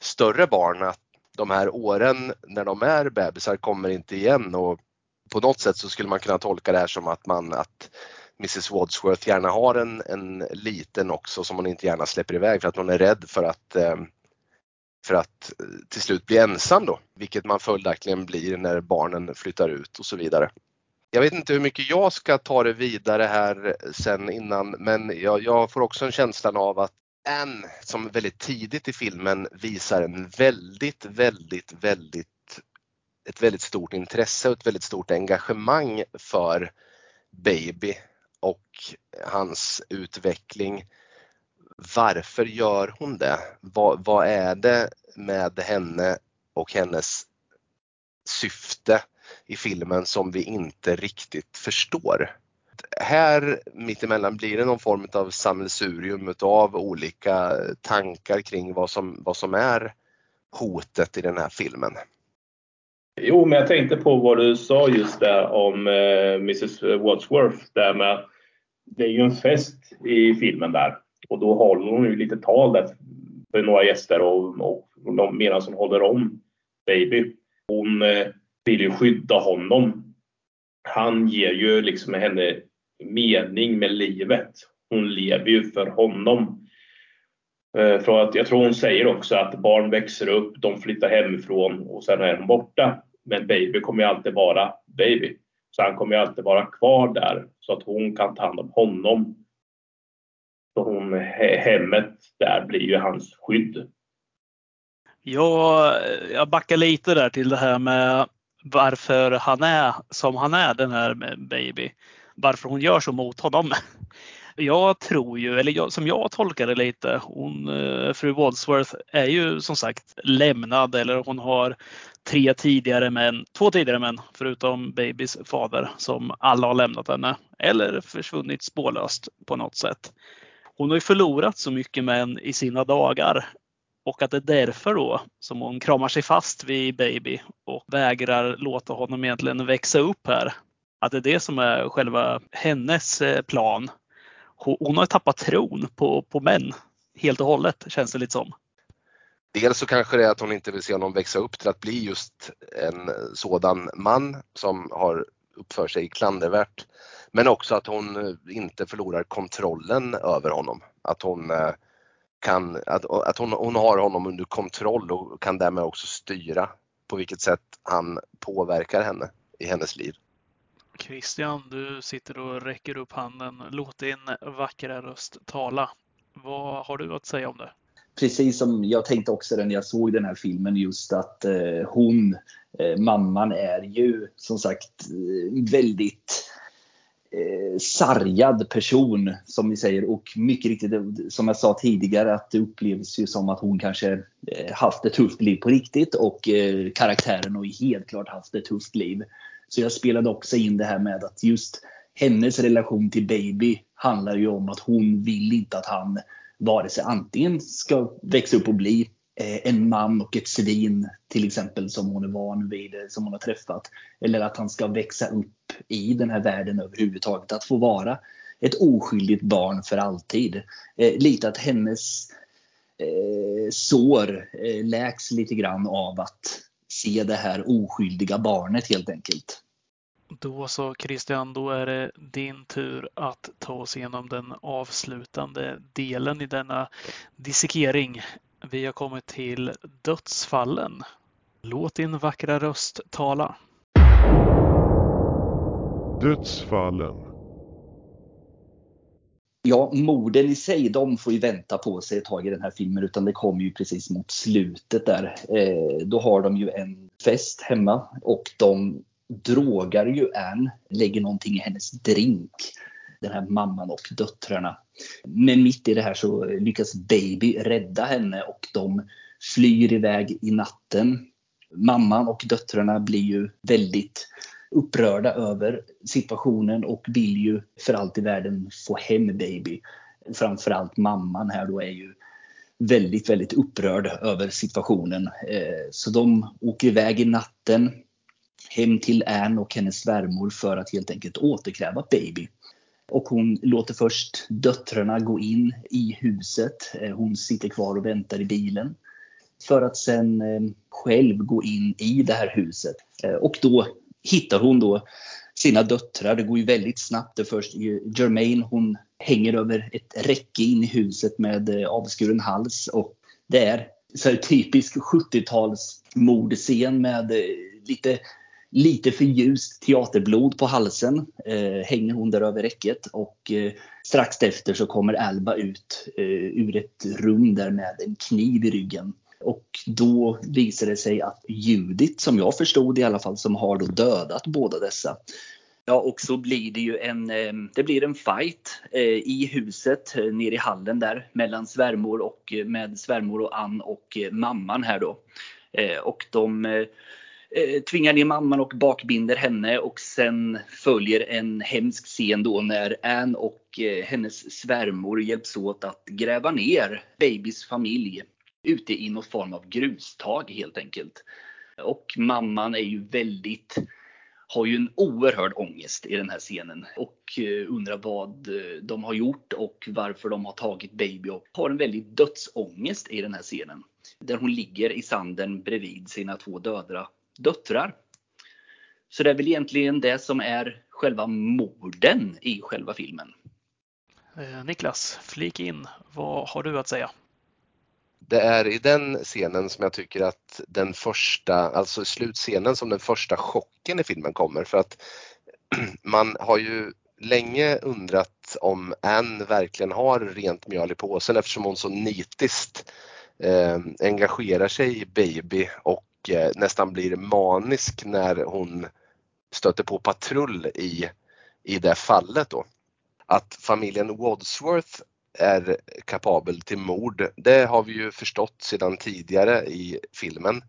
S1: större barn att de här åren när de är bebisar kommer inte igen och på något sätt så skulle man kunna tolka det här som att man att Mrs Wadsworth gärna har en, en liten också som hon inte gärna släpper iväg för att hon är rädd för att eh, för att eh, till slut bli ensam då, vilket man följaktligen blir när barnen flyttar ut och så vidare. Jag vet inte hur mycket jag ska ta det vidare här sen innan men jag, jag får också en känslan av att Anne som väldigt tidigt i filmen visar en väldigt, väldigt, väldigt ett väldigt stort intresse och ett väldigt stort engagemang för Baby och hans utveckling. Varför gör hon det? Vad, vad är det med henne och hennes syfte i filmen som vi inte riktigt förstår? Här mittemellan blir det någon form av sammelsurium av olika tankar kring vad som, vad som är hotet i den här filmen.
S4: Jo, men jag tänkte på vad du sa just där om eh, Mrs Wadsworth. Där med, det är ju en fest i filmen där och då håller hon ju lite tal där för några gäster och, och de medan hon håller om Baby. Hon eh, vill ju skydda honom. Han ger ju liksom henne mening med livet. Hon lever ju för honom. Eh, För att jag tror hon säger också att barn växer upp, de flyttar hemifrån och sen är de borta. Men baby kommer ju alltid vara baby. Så han kommer ju alltid vara kvar där så att hon kan ta hand om honom. Så hon, hemmet där blir ju hans skydd.
S2: Ja, jag backar lite där till det här med varför han är som han är den här baby. Varför hon gör så mot honom. Jag tror ju, eller jag, som jag tolkar det lite, hon, eh, fru Wadsworth är ju som sagt lämnad eller hon har tre tidigare män, två tidigare män förutom Babys fader som alla har lämnat henne eller försvunnit spårlöst på något sätt. Hon har ju förlorat så mycket män i sina dagar och att det är därför då som hon kramar sig fast vid Baby och vägrar låta honom egentligen växa upp här. Att det är det som är själva hennes eh, plan hon har tappat tron på, på män helt och hållet känns det lite som.
S1: Dels så kanske det är att hon inte vill se honom växa upp till att bli just en sådan man som har uppför sig klandervärt. Men också att hon eh, inte förlorar kontrollen över honom. Att hon eh, kan, att, att hon, hon har honom under kontroll och kan därmed också styra på vilket sätt han påverkar henne i hennes liv.
S2: Christian, du sitter och räcker upp handen. Låt din vackra röst tala. Vad har du att säga om det?
S3: Precis som jag tänkte också när jag såg den här filmen just att eh, hon, eh, mamman är ju som sagt eh, väldigt eh, sargad person som vi säger och mycket riktigt som jag sa tidigare att det upplevs ju som att hon kanske haft ett tufft liv på riktigt och eh, karaktären har ju helt klart haft ett tufft liv. Så jag spelade också in det här med att just hennes relation till Baby handlar ju om att hon vill inte att han vare sig antingen ska växa upp och bli eh, en man och ett svin till exempel som hon är van vid, eh, som hon har träffat. Eller att han ska växa upp i den här världen överhuvudtaget. Att få vara ett oskyldigt barn för alltid. Eh, lite att hennes eh, sår eh, läks lite grann av att se det här oskyldiga barnet helt enkelt.
S2: Då så Christian, då är det din tur att ta oss igenom den avslutande delen i denna dissekering. Vi har kommit till dödsfallen. Låt din vackra röst tala.
S6: Dödsfallen.
S3: Ja, morden i sig, de får ju vänta på sig ett tag i den här filmen utan det kommer ju precis mot slutet där. Eh, då har de ju en fest hemma och de drogar ju Ann, lägger någonting i hennes drink. Den här mamman och döttrarna. Men mitt i det här så lyckas Baby rädda henne och de flyr iväg i natten. Mamman och döttrarna blir ju väldigt upprörda över situationen och vill ju för allt i världen få hem Baby. Framförallt mamman här då är ju väldigt, väldigt upprörd över situationen. Eh, så de åker iväg i natten hem till Anne och hennes svärmor för att helt enkelt återkräva Baby. Och hon låter först döttrarna gå in i huset. Eh, hon sitter kvar och väntar i bilen. För att sen eh, själv gå in i det här huset. Och då hittar hon då sina döttrar. Det går ju väldigt snabbt. Det först Jermaine hon hänger över ett räcke in i huset med eh, avskuren hals och det är så här typisk 70-tals mordscen med eh, lite lite för ljust teaterblod på halsen. Eh, hänger hon där över räcket och eh, strax efter så kommer Alba ut eh, ur ett rum där med en kniv i ryggen. Och då visar det sig att Judith, som jag förstod i alla fall, som har då dödat båda dessa. Ja, och så blir det ju en, eh, det blir en fight eh, i huset eh, nere i hallen där mellan svärmor och med svärmor och Ann och mamman här då. Och de tvingar ner mamman och bakbinder henne och sen följer en hemsk scen då när Ann och hennes svärmor hjälps åt att gräva ner Babys familj ute i någon form av grustag helt enkelt. Och mamman är ju väldigt har ju en oerhörd ångest i den här scenen och eh, undrar vad eh, de har gjort och varför de har tagit Baby och har en väldigt dödsångest i den här scenen. Där hon ligger i sanden bredvid sina två döda döttrar. Så det är väl egentligen det som är själva morden i själva filmen.
S2: Eh, Niklas, flik in. Vad har du att säga?
S1: Det är i den scenen som jag tycker att den första, alltså slutscenen som den första chocken i filmen kommer för att man har ju länge undrat om Anne verkligen har rent mjöl i påsen eftersom hon så nitiskt eh, engagerar sig i Baby och eh, nästan blir manisk när hon stöter på patrull i, i det fallet då. Att familjen Wadsworth är kapabel till mord. Det har vi ju förstått sedan tidigare i filmen.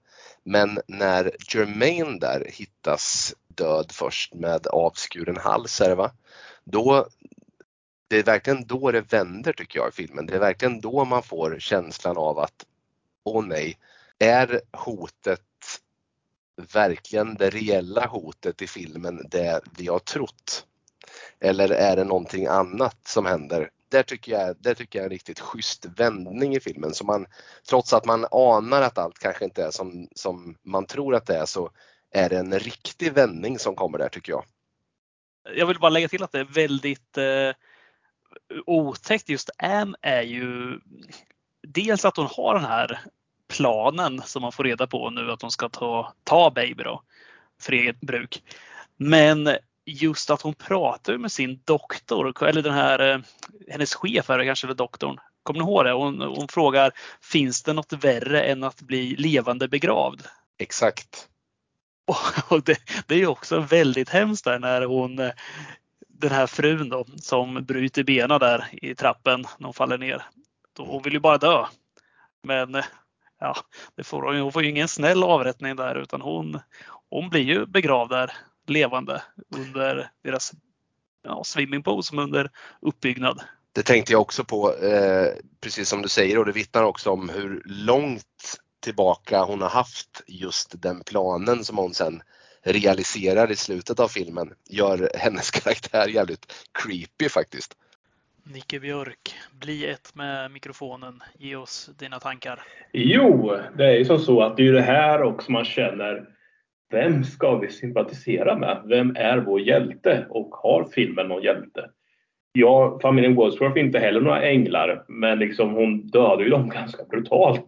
S1: Men när Jermaine där hittas död först med avskuren hals är det va? Då, det är verkligen då det vänder tycker jag i filmen. Det är verkligen då man får känslan av att åh nej, är hotet verkligen det reella hotet i filmen det vi har trott? Eller är det någonting annat som händer? Där tycker jag, där tycker jag är en riktigt schysst vändning i filmen. Så man, trots att man anar att allt kanske inte är som, som man tror att det är så är det en riktig vändning som kommer där tycker jag.
S2: Jag vill bara lägga till att det är väldigt eh, otäckt. Just Ann är ju dels att hon har den här planen som man får reda på nu att hon ska ta, ta Baby då för eget bruk. Men just att hon pratar med sin doktor, eller den här, eh, hennes chef är det kanske, eller doktorn. Kommer ni ihåg det? Hon, hon frågar, finns det något värre än att bli levande begravd?
S1: Exakt.
S2: Och det, det är också väldigt hemskt där när hon, eh, den här frun då, som bryter benen där i trappen när hon faller ner. Hon vill ju bara dö. Men eh, ja, det får hon, hon får ju ingen snäll avrättning där utan hon, hon blir ju begravd där levande under deras ja, swimmingpool som under uppbyggnad.
S1: Det tänkte jag också på, eh, precis som du säger och det vittnar också om hur långt tillbaka hon har haft just den planen som hon sen realiserar i slutet av filmen. Gör hennes karaktär jävligt creepy faktiskt.
S2: Nicke Björk, bli ett med mikrofonen. Ge oss dina tankar.
S4: Jo, det är ju som så att det är det här också man känner vem ska vi sympatisera med? Vem är vår hjälte? Och har filmen någon hjälte? Ja, familjen Wadsworth är inte heller några änglar, men liksom hon dödar ju dem ganska brutalt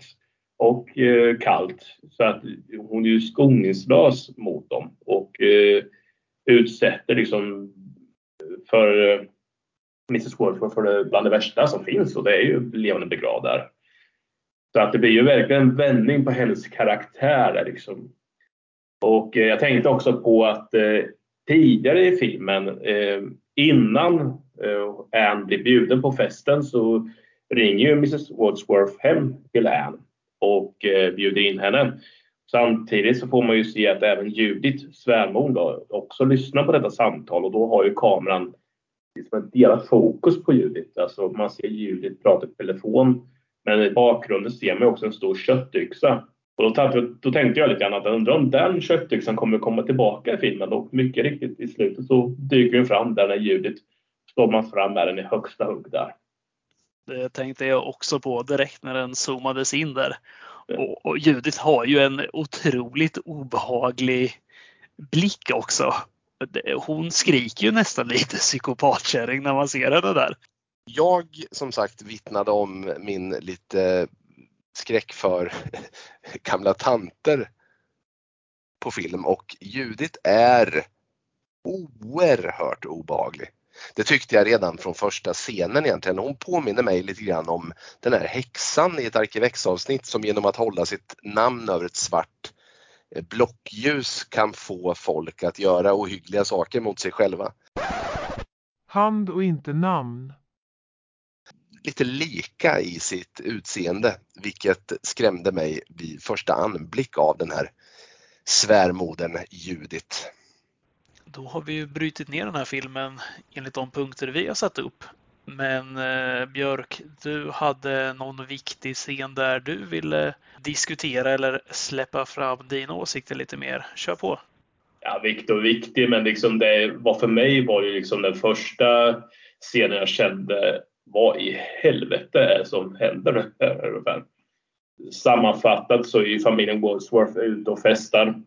S4: och eh, kallt. Så att hon är ju skoningslös mot dem och eh, utsätter liksom eh, för eh, Mrs Wadsworth för det bland det värsta som finns och det är ju levande begravd där. Så att det blir ju verkligen en vändning på hennes karaktär liksom. Och eh, jag tänkte också på att eh, tidigare i filmen, eh, innan eh, Anne blir bjuden på festen så ringer ju Mrs Wadsworth hem till Anne och eh, bjuder in henne. Samtidigt så får man ju se att även Judith, svärmor, då, också lyssnar på detta samtal och då har ju kameran liksom ett delat fokus på Judith. Alltså man ser Judith prata i telefon men i bakgrunden ser man också en stor köttyxa. Och då, tänkte, då tänkte jag lite grann att jag undrar om den köttyxan kommer komma tillbaka i filmen och mycket riktigt i slutet så dyker den fram där när Judith stormar fram med den i högsta hugg där.
S2: Det tänkte jag också på direkt när den zoomades in där. Och, och Judith har ju en otroligt obehaglig blick också. Hon skriker ju nästan lite psykopatkärring när man ser henne där.
S1: Jag som sagt vittnade om min lite skräck för gamla tanter på film och Judit är oerhört obehaglig. Det tyckte jag redan från första scenen egentligen. Hon påminner mig lite grann om den här häxan i ett Arkivex-avsnitt som genom att hålla sitt namn över ett svart eh, blockljus kan få folk att göra ohyggliga saker mot sig själva.
S6: Hand och inte namn.
S1: Lite lika i sitt utseende, vilket skrämde mig vid första anblick av den här svärmodern Judith.
S2: Då har vi ju brutit ner den här filmen enligt de punkter vi har satt upp. Men eh, Björk, du hade någon viktig scen där du ville diskutera eller släppa fram dina åsikter lite mer. Kör på!
S4: Ja, viktig och viktig, men liksom det var för mig var det liksom den första scenen jag kände vad i helvete är det som händer här? Sammanfattat så är ju familjen Goldsworth ute och festar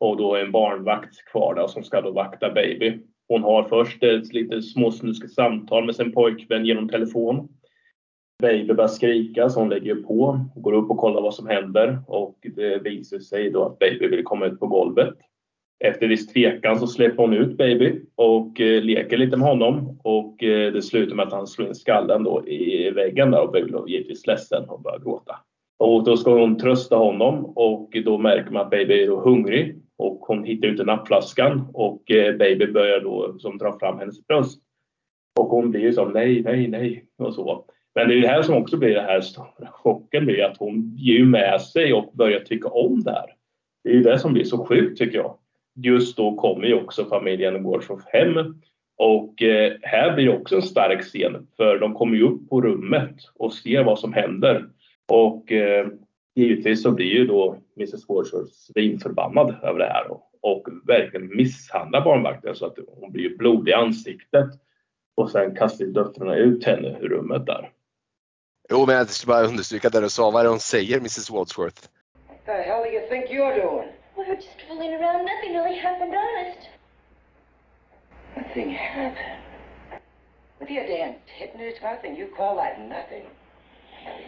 S4: och då är en barnvakt kvar där som ska då vakta baby. Hon har först ett lite småsnuskigt samtal med sin pojkvän genom telefon. Baby börjar skrika så hon lägger på, går upp och kollar vad som händer och det visar sig då att baby vill komma ut på golvet. Efter viss tvekan så släpper hon ut baby och eh, leker lite med honom och eh, det slutar med att han slår in skallen då i väggen där och baby blir givetvis ledsen och börjar gråta. Och då ska hon trösta honom och då märker man att baby är hungrig och hon hittar ut nappflaskan och eh, baby börjar då som dra fram hennes bröst. Och hon blir ju som nej, nej, nej och så. Men det är det här som också blir den här stora chocken blir att hon ger med sig och börjar tycka om det här. Det är ju det som blir så sjukt tycker jag. Just då kommer ju också familjen Gårdshoff hem och eh, här blir det också en stark scen för de kommer ju upp på rummet och ser vad som händer. Och eh, givetvis så blir ju då Mrs Wordsworth svinförbannad över det här och, och verkligen misshandlar barnvakten så att hon blir blodig i ansiktet. Och sen kastar döttrarna ut henne ur rummet där.
S1: Jo, men jag ska bara understryka det du sa. Vad är det hon säger, Mrs Wadsworth?
S7: What the hell do you think you're doing?
S8: We were just fooling around. Nothing really happened, honest.
S7: Nothing happened. With your damn tit in his mouth and you call that nothing?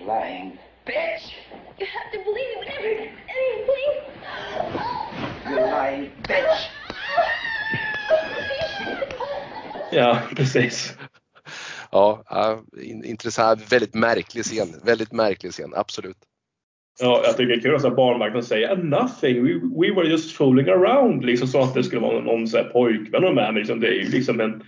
S7: You lying bitch!
S8: You have to believe me whenever anything.
S7: You lying bitch!
S4: Ja, precis.
S1: Ja, ja intressant. Väldigt märklig scen. Väldigt märklig scen, absolut.
S4: Ja, jag tycker det är kul att barnvakten säger ah, nothing, we, we were just fooling around. Liksom så att det skulle vara någon så här pojkvän med. Liksom, det är ju liksom en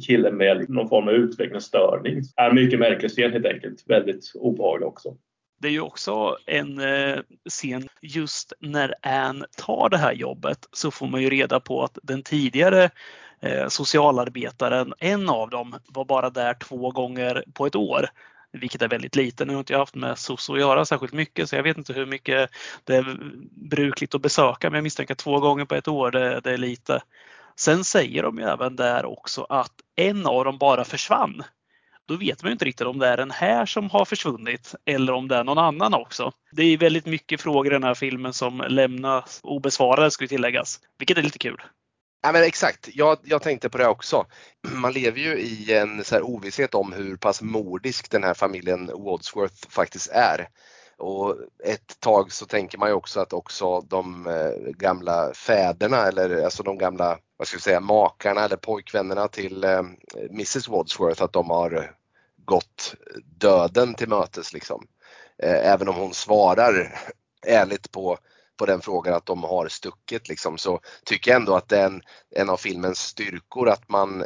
S4: kille med någon form av utvecklingsstörning. Är mycket märklig scen helt enkelt. Väldigt obehaglig också
S2: Det är ju också en eh, scen just när Anne tar det här jobbet så får man ju reda på att den tidigare eh, socialarbetaren, en av dem, var bara där två gånger på ett år. Vilket är väldigt lite. Nu har inte jag haft med SOS att göra särskilt mycket så jag vet inte hur mycket det är brukligt att besöka men jag misstänker att två gånger på ett år det, det är lite. Sen säger de ju även där också att en av dem bara försvann. Då vet man ju inte riktigt om det är den här som har försvunnit eller om det är någon annan också. Det är väldigt mycket frågor i den här filmen som lämnas obesvarade skulle tilläggas. Vilket är lite kul.
S1: Ja, men exakt, jag, jag tänkte på det också. Man lever ju i en så här ovisshet om hur pass mordisk den här familjen Wadsworth faktiskt är. Och ett tag så tänker man ju också att också de eh, gamla fäderna eller alltså de gamla, vad ska vi säga, makarna eller pojkvännerna till eh, Mrs Wadsworth att de har gått döden till mötes liksom. Eh, även om hon svarar ärligt på på den frågan att de har stuckit liksom, så tycker jag ändå att det är en, en av filmens styrkor att man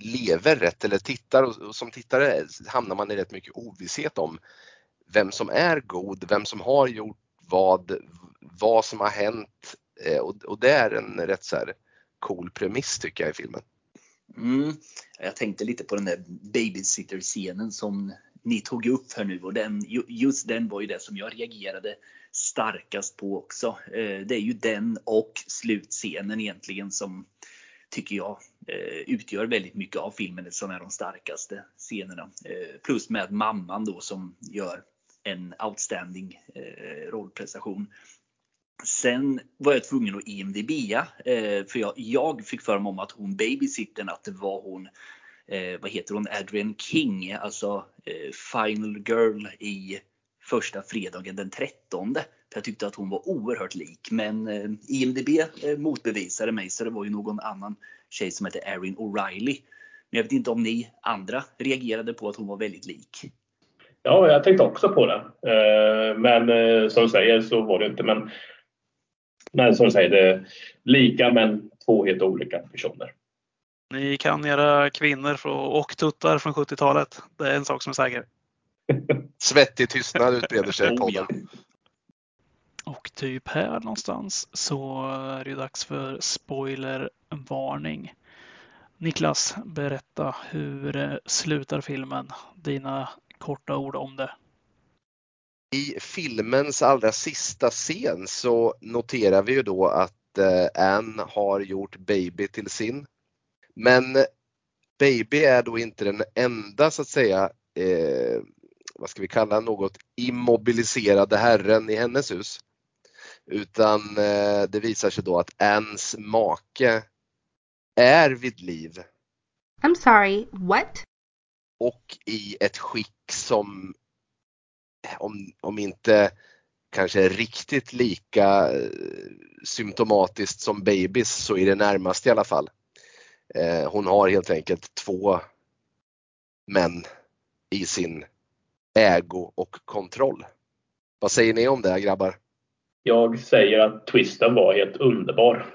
S1: lever rätt eller tittar och som tittare hamnar man i rätt mycket ovisshet om vem som är god, vem som har gjort vad, vad som har hänt eh, och, och det är en rätt så här cool premiss tycker jag i filmen.
S3: Mm. Jag tänkte lite på den där babysitter-scenen som ni tog upp här nu och den, just den var ju det som jag reagerade starkast på också. Eh, det är ju den och slutscenen egentligen som tycker jag eh, utgör väldigt mycket av filmen som är de starkaste scenerna. Eh, plus med mamman då som gör en outstanding rollprestation. Sen var jag tvungen att IMDBa för jag, jag fick för mig om att hon babysittern att det var hon vad heter hon, Adrian King, alltså Final Girl i första fredagen den 13. Jag tyckte att hon var oerhört lik men eh, IMDB eh, motbevisade mig så det var ju någon annan tjej som hette Erin O'Reilly. Men jag vet inte om ni andra reagerade på att hon var väldigt lik.
S4: Ja, jag tänkte också på det. Eh, men som du säger så var det inte. Men, men som du säger, det är lika men två helt olika personer.
S2: Ni kan era kvinnor och tuttar från 70-talet. Det är en sak som är säker.
S1: Svettig tystnad utbreder sig i podden.
S2: Och typ här någonstans så är det dags för spoilervarning. Niklas, berätta hur slutar filmen? Dina korta ord om det.
S1: I filmens allra sista scen så noterar vi ju då att eh, Anne har gjort Baby till sin. Men Baby är då inte den enda så att säga eh, vad ska vi kalla något immobiliserade herren i hennes hus. Utan eh, det visar sig då att Anns make är vid liv.
S9: I'm sorry, what?
S1: Och i ett skick som, om, om inte kanske riktigt lika eh, symptomatiskt som babys så är det närmast i alla fall. Eh, hon har helt enkelt två män i sin ägo och kontroll. Vad säger ni om det grabbar?
S4: Jag säger att twisten var helt underbar.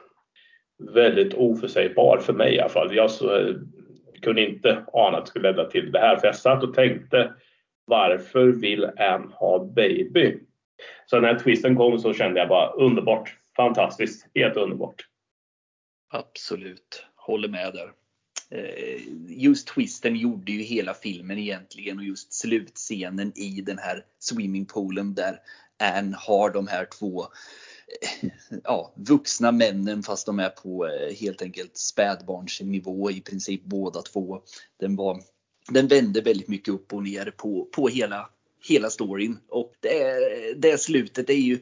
S4: Väldigt oförsägbar för mig i alla fall. Jag så, kunde inte ana att det skulle leda till det här. För jag satt och tänkte varför vill Ann ha baby? Så när twisten kom så kände jag bara underbart. Fantastiskt. Helt underbart.
S3: Absolut. Håller med där. Eh, just twisten gjorde ju hela filmen egentligen och just slutscenen i den här swimmingpoolen där Anne har de här två eh, ja, vuxna männen fast de är på eh, helt enkelt spädbarnsnivå i princip båda två. Den, var, den vände väldigt mycket upp och ner på, på hela, hela storyn och det, det slutet är ju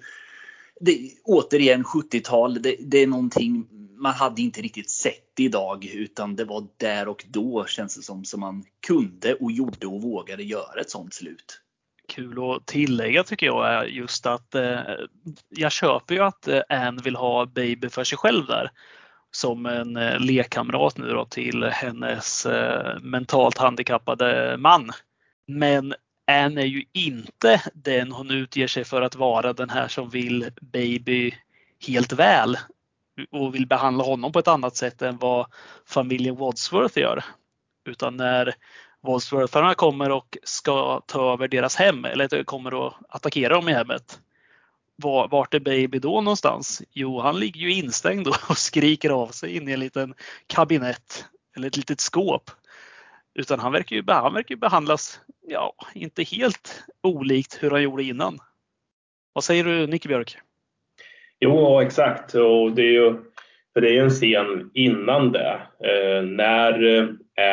S3: det, återigen 70-tal. Det, det, är någonting man hade inte riktigt sett idag utan det var där och då känns det som som man kunde och gjorde och vågade göra ett sånt slut.
S2: Kul att tillägga tycker jag är just att eh, jag köper ju att eh, Anne vill ha Baby för sig själv där som en eh, lekkamrat nu då till hennes eh, mentalt handikappade man. Men Anne är ju inte den hon utger sig för att vara, den här som vill Baby helt väl och vill behandla honom på ett annat sätt än vad familjen Wadsworth gör. Utan när Wadswortharna kommer och ska ta över deras hem eller kommer att attackera dem i hemmet. Vart är Baby då någonstans? Jo, han ligger ju instängd och skriker av sig in i en liten kabinett eller ett litet skåp. Utan han verkar ju, han verkar ju behandlas, ja, inte helt olikt hur han gjorde innan. Vad säger du Nicke Björk?
S4: Jo, exakt. Och det är ju, för det är en scen innan det. Eh, när eh,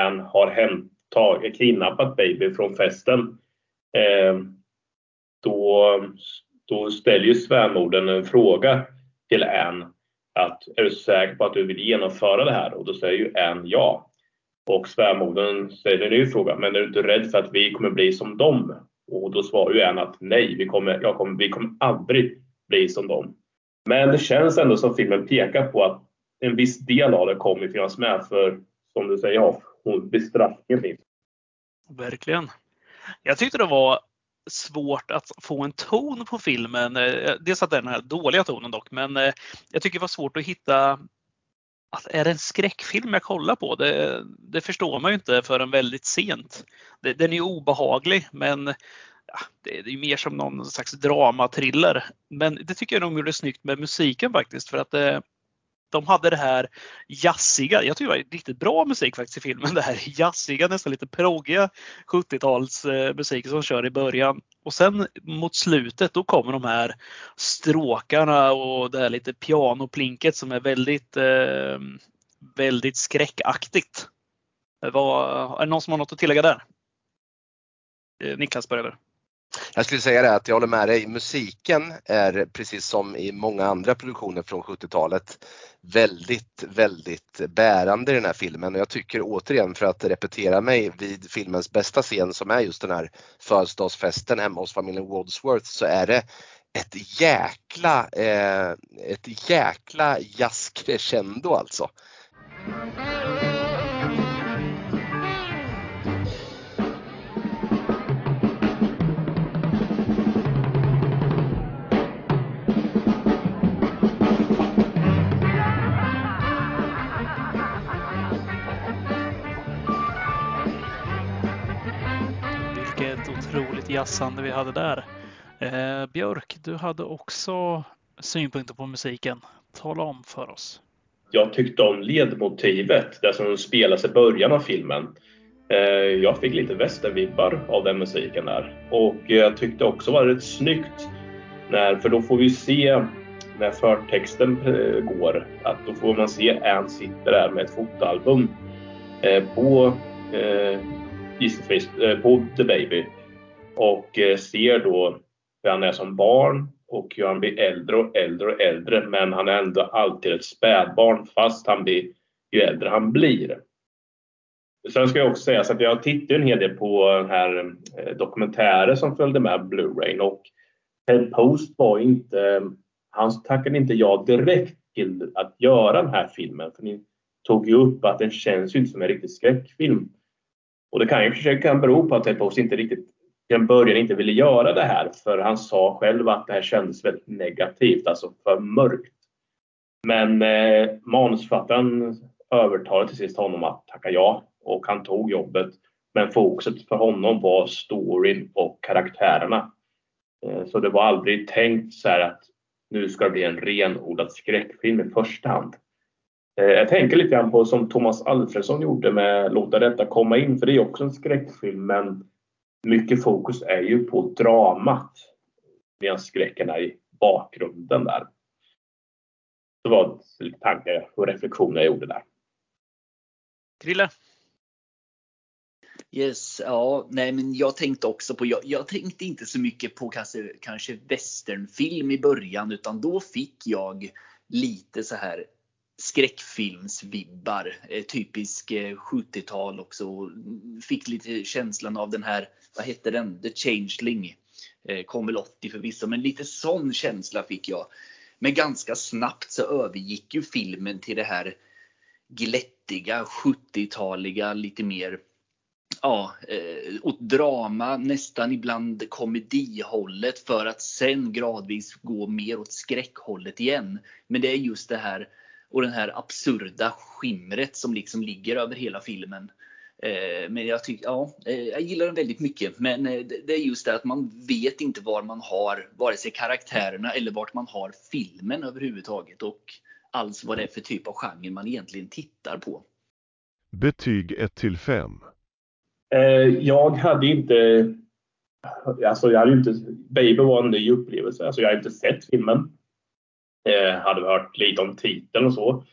S4: Anne har hämtat, kidnappat Baby från festen. Eh, då, då ställer ju svärmodern en fråga till Anne. Att, är du säker på att du vill genomföra det här? Och då säger ju Anne ja. Och svärmodern ställer en ny fråga. Men är du inte rädd för att vi kommer bli som dem? Och då svarar ju en att nej, vi kommer, jag kommer, vi kommer aldrig bli som dem. Men det känns ändå som filmen pekar på att en viss del av det kommer finnas med för, som du säger, ja, bestraffningen finns.
S2: Verkligen. Jag tyckte det var svårt att få en ton på filmen. Eh, eh, dels att det är den här dåliga tonen dock, men eh, jag tycker det var svårt att hitta att är det en skräckfilm jag kollar på? Det, det förstår man ju inte förrän väldigt sent. Den är obehaglig men ja, det är mer som någon slags dramatriller. Men det tycker jag de gjorde snyggt med musiken faktiskt för att det, de hade det här jazziga, jag tycker det var riktigt bra musik faktiskt i filmen. Det här jazziga, nästan lite proggiga 70-tals eh, musik som kör i början. Och sen mot slutet då kommer de här stråkarna och det här lite pianoplinket som är väldigt, eh, väldigt skräckaktigt. Var, är det någon som har något att tillägga där? Eh, Niklas börjar.
S1: Jag skulle säga det att jag håller med dig. Musiken är precis som i många andra produktioner från 70-talet väldigt, väldigt bärande i den här filmen och jag tycker återigen för att repetera mig vid filmens bästa scen som är just den här födelsedagsfesten hemma hos familjen Wadsworth så är det ett jäkla, eh, ett jäkla jazzcrescendo alltså.
S2: Jazzande vi hade där. Eh, Björk, du hade också synpunkter på musiken. Tala om för oss.
S4: Jag tyckte om ledmotivet, det som spelas i början av filmen. Eh, jag fick lite västervibbar av den musiken där. Och jag tyckte också var rätt snyggt. När, för då får vi se när förtexten eh, går, att då får man se Ann sitter där med ett fotoalbum eh, på eh, eh på The Baby och eh, ser då hur han är som barn och hur han blir äldre och äldre och äldre. Men han är ändå alltid ett spädbarn fast han blir ju äldre han blir. Sen ska jag också säga så att jag tittade en hel del på den här eh, dokumentären som följde med Blu-rayn och Ted Post var inte, han tackade inte ja direkt till att göra den här filmen. För ni tog ju upp att den känns ju inte som en riktig skräckfilm. Och det kan ju försöka bero på att Ted Post inte riktigt till en början inte ville göra det här för han sa själv att det här kändes väldigt negativt, alltså för mörkt. Men eh, manusförfattaren övertalade till sist honom att tacka ja och han tog jobbet. Men fokuset för honom var storyn och karaktärerna. Eh, så det var aldrig tänkt så här att nu ska det bli en renodlad skräckfilm i första hand. Eh, jag tänker lite grann på som Thomas Alfredsson gjorde med Låta detta komma in, för det är också en skräckfilm men mycket fokus är ju på dramat medan skräcken är i bakgrunden där. Det var lite tankar och reflektioner jag gjorde där.
S2: Krille?
S3: Yes, ja, nej men jag tänkte också på, jag, jag tänkte inte så mycket på kanske, kanske westernfilm i början utan då fick jag lite så här skräckfilmsvibbar. Eh, typisk eh, 70-tal också. Fick lite känslan av den här, vad hette den? The Changeling. Eh, kom väl 80 förvisso, men lite sån känsla fick jag. Men ganska snabbt så övergick ju filmen till det här glättiga 70-taliga, lite mer ja, åt drama, nästan ibland komedihållet för att sen gradvis gå mer åt skräckhållet igen. Men det är just det här och den här absurda skimret som liksom ligger över hela filmen. Eh, men jag tycker, ja, eh, jag gillar den väldigt mycket. Men eh, det är just det att man vet inte var man har vare sig karaktärerna eller vart man har filmen överhuvudtaget. Och alls vad det är för typ av genre man egentligen tittar på.
S10: Betyg 1 till 5.
S4: Jag hade inte Alltså jag hade inte, Baby var en ny upplevelse. Alltså jag hade inte sett filmen. Eh, hade hört lite om titeln och så.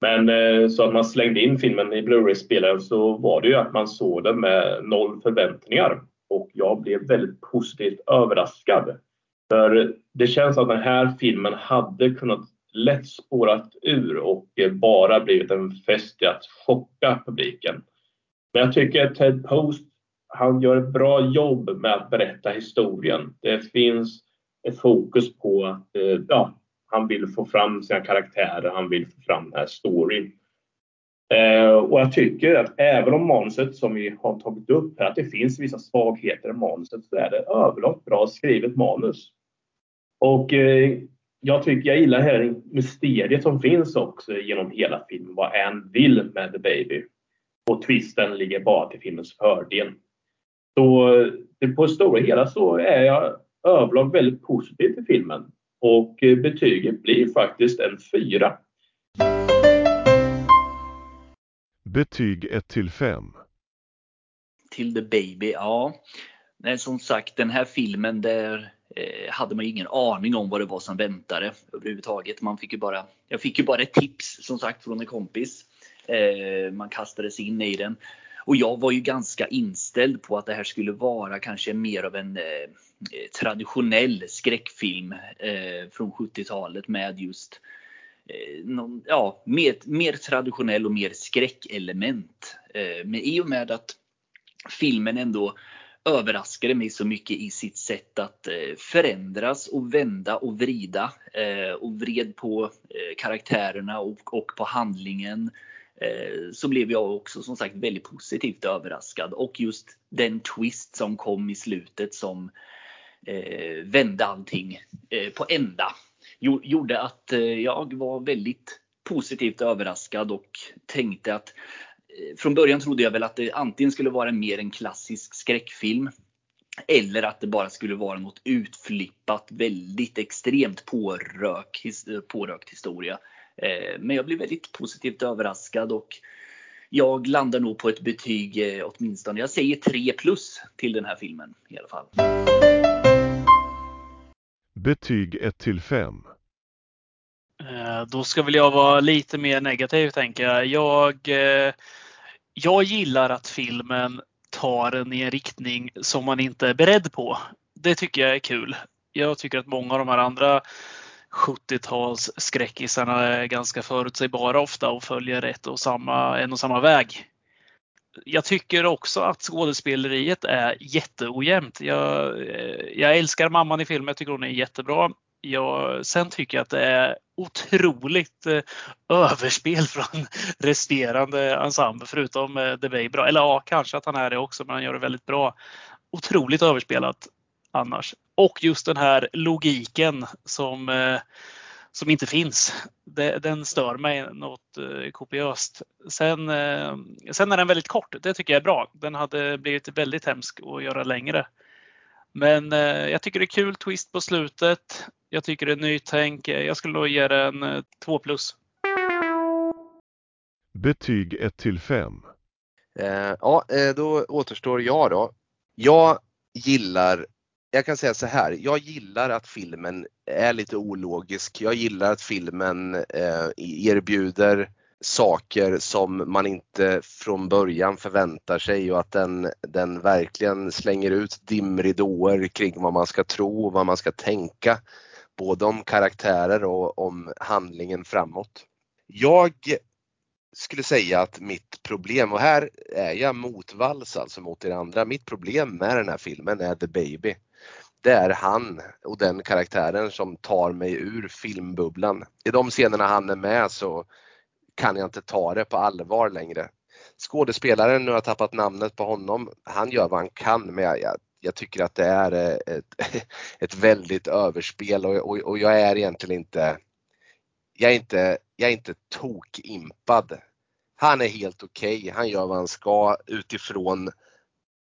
S4: Men eh, så att man slängde in filmen i Blu-ray-spelaren så var det ju att man såg den med noll förväntningar. Och jag blev väldigt positivt överraskad. För det känns att den här filmen hade kunnat lätt spårat ur och bara blivit en fest i att chocka publiken. Men jag tycker att Ted Post, han gör ett bra jobb med att berätta historien. Det finns ett fokus på att eh, ja, han vill få fram sina karaktärer, han vill få fram den här storyn. Eh, och jag tycker att även om manuset som vi har tagit upp här, att det finns vissa svagheter i manuset, så är det överlag bra skrivet manus. Och eh, jag tycker jag gillar här mysteriet som finns också genom hela filmen, vad en vill med The Baby. Och twisten ligger bara till filmens fördel. Så eh, på det stora hela så är jag överlag väldigt positiv till filmen. Och eh, betyget blir faktiskt en fyra.
S10: Betyg 1 till 5.
S3: Till The Baby, ja. Nej, som sagt, den här filmen där eh, hade man ingen aning om vad det var som väntade överhuvudtaget. Man fick ju bara, jag fick ju bara ett tips som sagt från en kompis. Eh, man kastades in i den. Och jag var ju ganska inställd på att det här skulle vara kanske mer av en eh, eh traditionell skräckfilm eh, från 70-talet med just eh, någon, ja, mer, mer traditionell och mer skräckelement. Eh, men i och med att filmen ändå överraskade mig så mycket i sitt sätt att eh, förändras och vända och vrida och vred på karaktärerna och, och på handlingen Eh, så blev jag också som sagt väldigt positivt överraskad. Och just den twist som kom i slutet som eh, vände allting eh, på ända. Gjorde att eh, jag var väldigt positivt överraskad och tänkte att eh, från början trodde jag väl att det antingen skulle vara mer en klassisk skräckfilm eller att det bara skulle vara något utflippat, väldigt extremt pårök, pårökt historia. Eh, men jag blev väldigt positivt överraskad och jag landar nog på ett betyg eh, åtminstone, jag säger 3 plus till den här filmen i alla fall.
S10: Betyg 1 till 5.
S2: Eh, då ska väl jag vara lite mer negativ tänker jag. Jag, jag gillar att filmen tar en i en riktning som man inte är beredd på. Det tycker jag är kul. Jag tycker att många av de här andra 70-tals skräckisarna är ganska förutsägbara ofta och följer ett och samma, en och samma väg. Jag tycker också att skådespeleriet är jätteojämnt. Jag, jag älskar mamman i filmen, jag tycker hon är jättebra. Jag, sen tycker jag att det är otroligt eh, överspel från resterande ensemble förutom eh, The Bay. Bra. Eller ja, kanske att han är det också, men han gör det väldigt bra. Otroligt överspelat annars. Och just den här logiken som, eh, som inte finns. den stör mig något eh, kopiöst. Sen, eh, sen är den väldigt kort. Det tycker jag är bra. Den hade blivit väldigt hemsk att göra längre. Men jag tycker det är kul twist på slutet. Jag tycker det är nytänk. Jag skulle nog ge den 2 plus.
S10: Betyg 1 till 5.
S1: Ja, då återstår jag då. Jag gillar jag kan säga så här, jag gillar att filmen är lite ologisk. Jag gillar att filmen eh, erbjuder saker som man inte från början förväntar sig och att den, den verkligen slänger ut dimridåer kring vad man ska tro och vad man ska tänka. Både om karaktärer och om handlingen framåt. Jag skulle säga att mitt problem, och här är jag motvalls alltså mot er andra, mitt problem med den här filmen är The Baby det är han och den karaktären som tar mig ur filmbubblan. I de scenerna han är med så kan jag inte ta det på allvar längre. Skådespelaren, nu har jag tappat namnet på honom, han gör vad han kan men jag, jag, tycker att det är eh, ett, ett väldigt överspel och, och, och, jag är egentligen inte, jag är inte, jag är inte tokimpad. Han är helt okej. Okay. Han gör vad han ska utifrån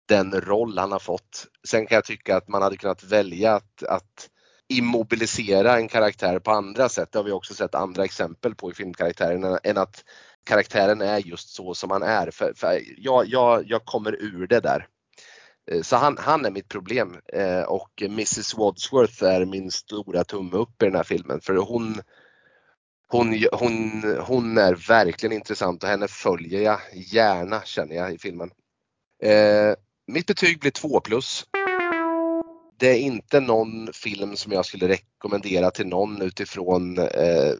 S1: den roll han har fått. Sen kan jag tycka att man hade kunnat välja att, att immobilisera en karaktär på andra sätt. Det har vi också sett andra exempel på i filmkaraktären än att karaktären är just så som han är. För, för jag, jag, jag kommer ur det där. Eh, så han, han är mitt problem eh, och Mrs Wadsworth är min stora tumme upp i den här filmen för hon, hon, hon, hon är verkligen intressant och henne följer jag gärna känner jag i filmen. Eh, mitt betyg blir 2 plus. Det är inte någon film som jag skulle rekommendera till någon utifrån eh,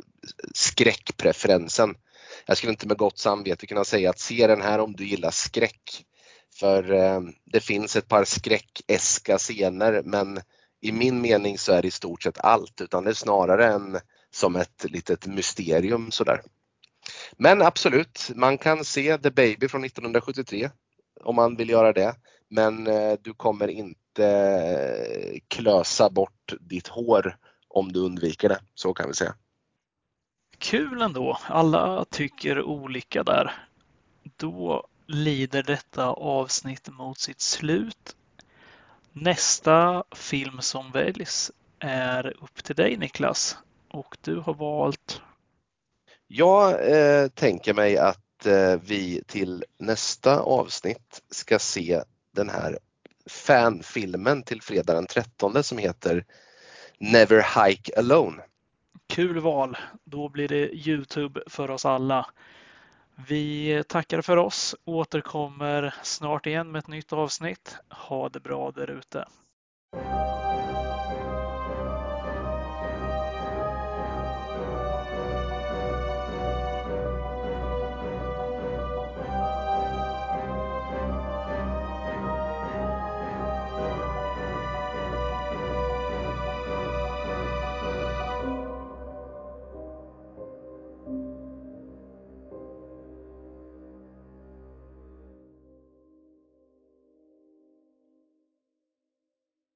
S1: skräckpreferensen. Jag skulle inte med gott samvete kunna säga att se den här om du gillar skräck. För eh, det finns ett par skräckeska scener men i min mening så är det i stort sett allt utan det är snarare en, som ett litet mysterium sådär. Men absolut, man kan se The Baby från 1973 om man vill göra det. Men eh, du kommer inte eh, klösa bort ditt hår om du undviker det, så kan vi säga.
S11: Kul ändå. Alla tycker olika där. Då lider detta avsnitt mot sitt slut. Nästa film som väljs är upp till dig Niklas och du har valt?
S1: Jag eh, tänker mig att eh, vi till nästa avsnitt ska se den här fanfilmen till fredag den 13 som heter Never Hike Alone.
S11: Kul val. Då blir det Youtube för oss alla. Vi tackar för oss, återkommer snart igen med ett nytt avsnitt. Ha det bra där ute.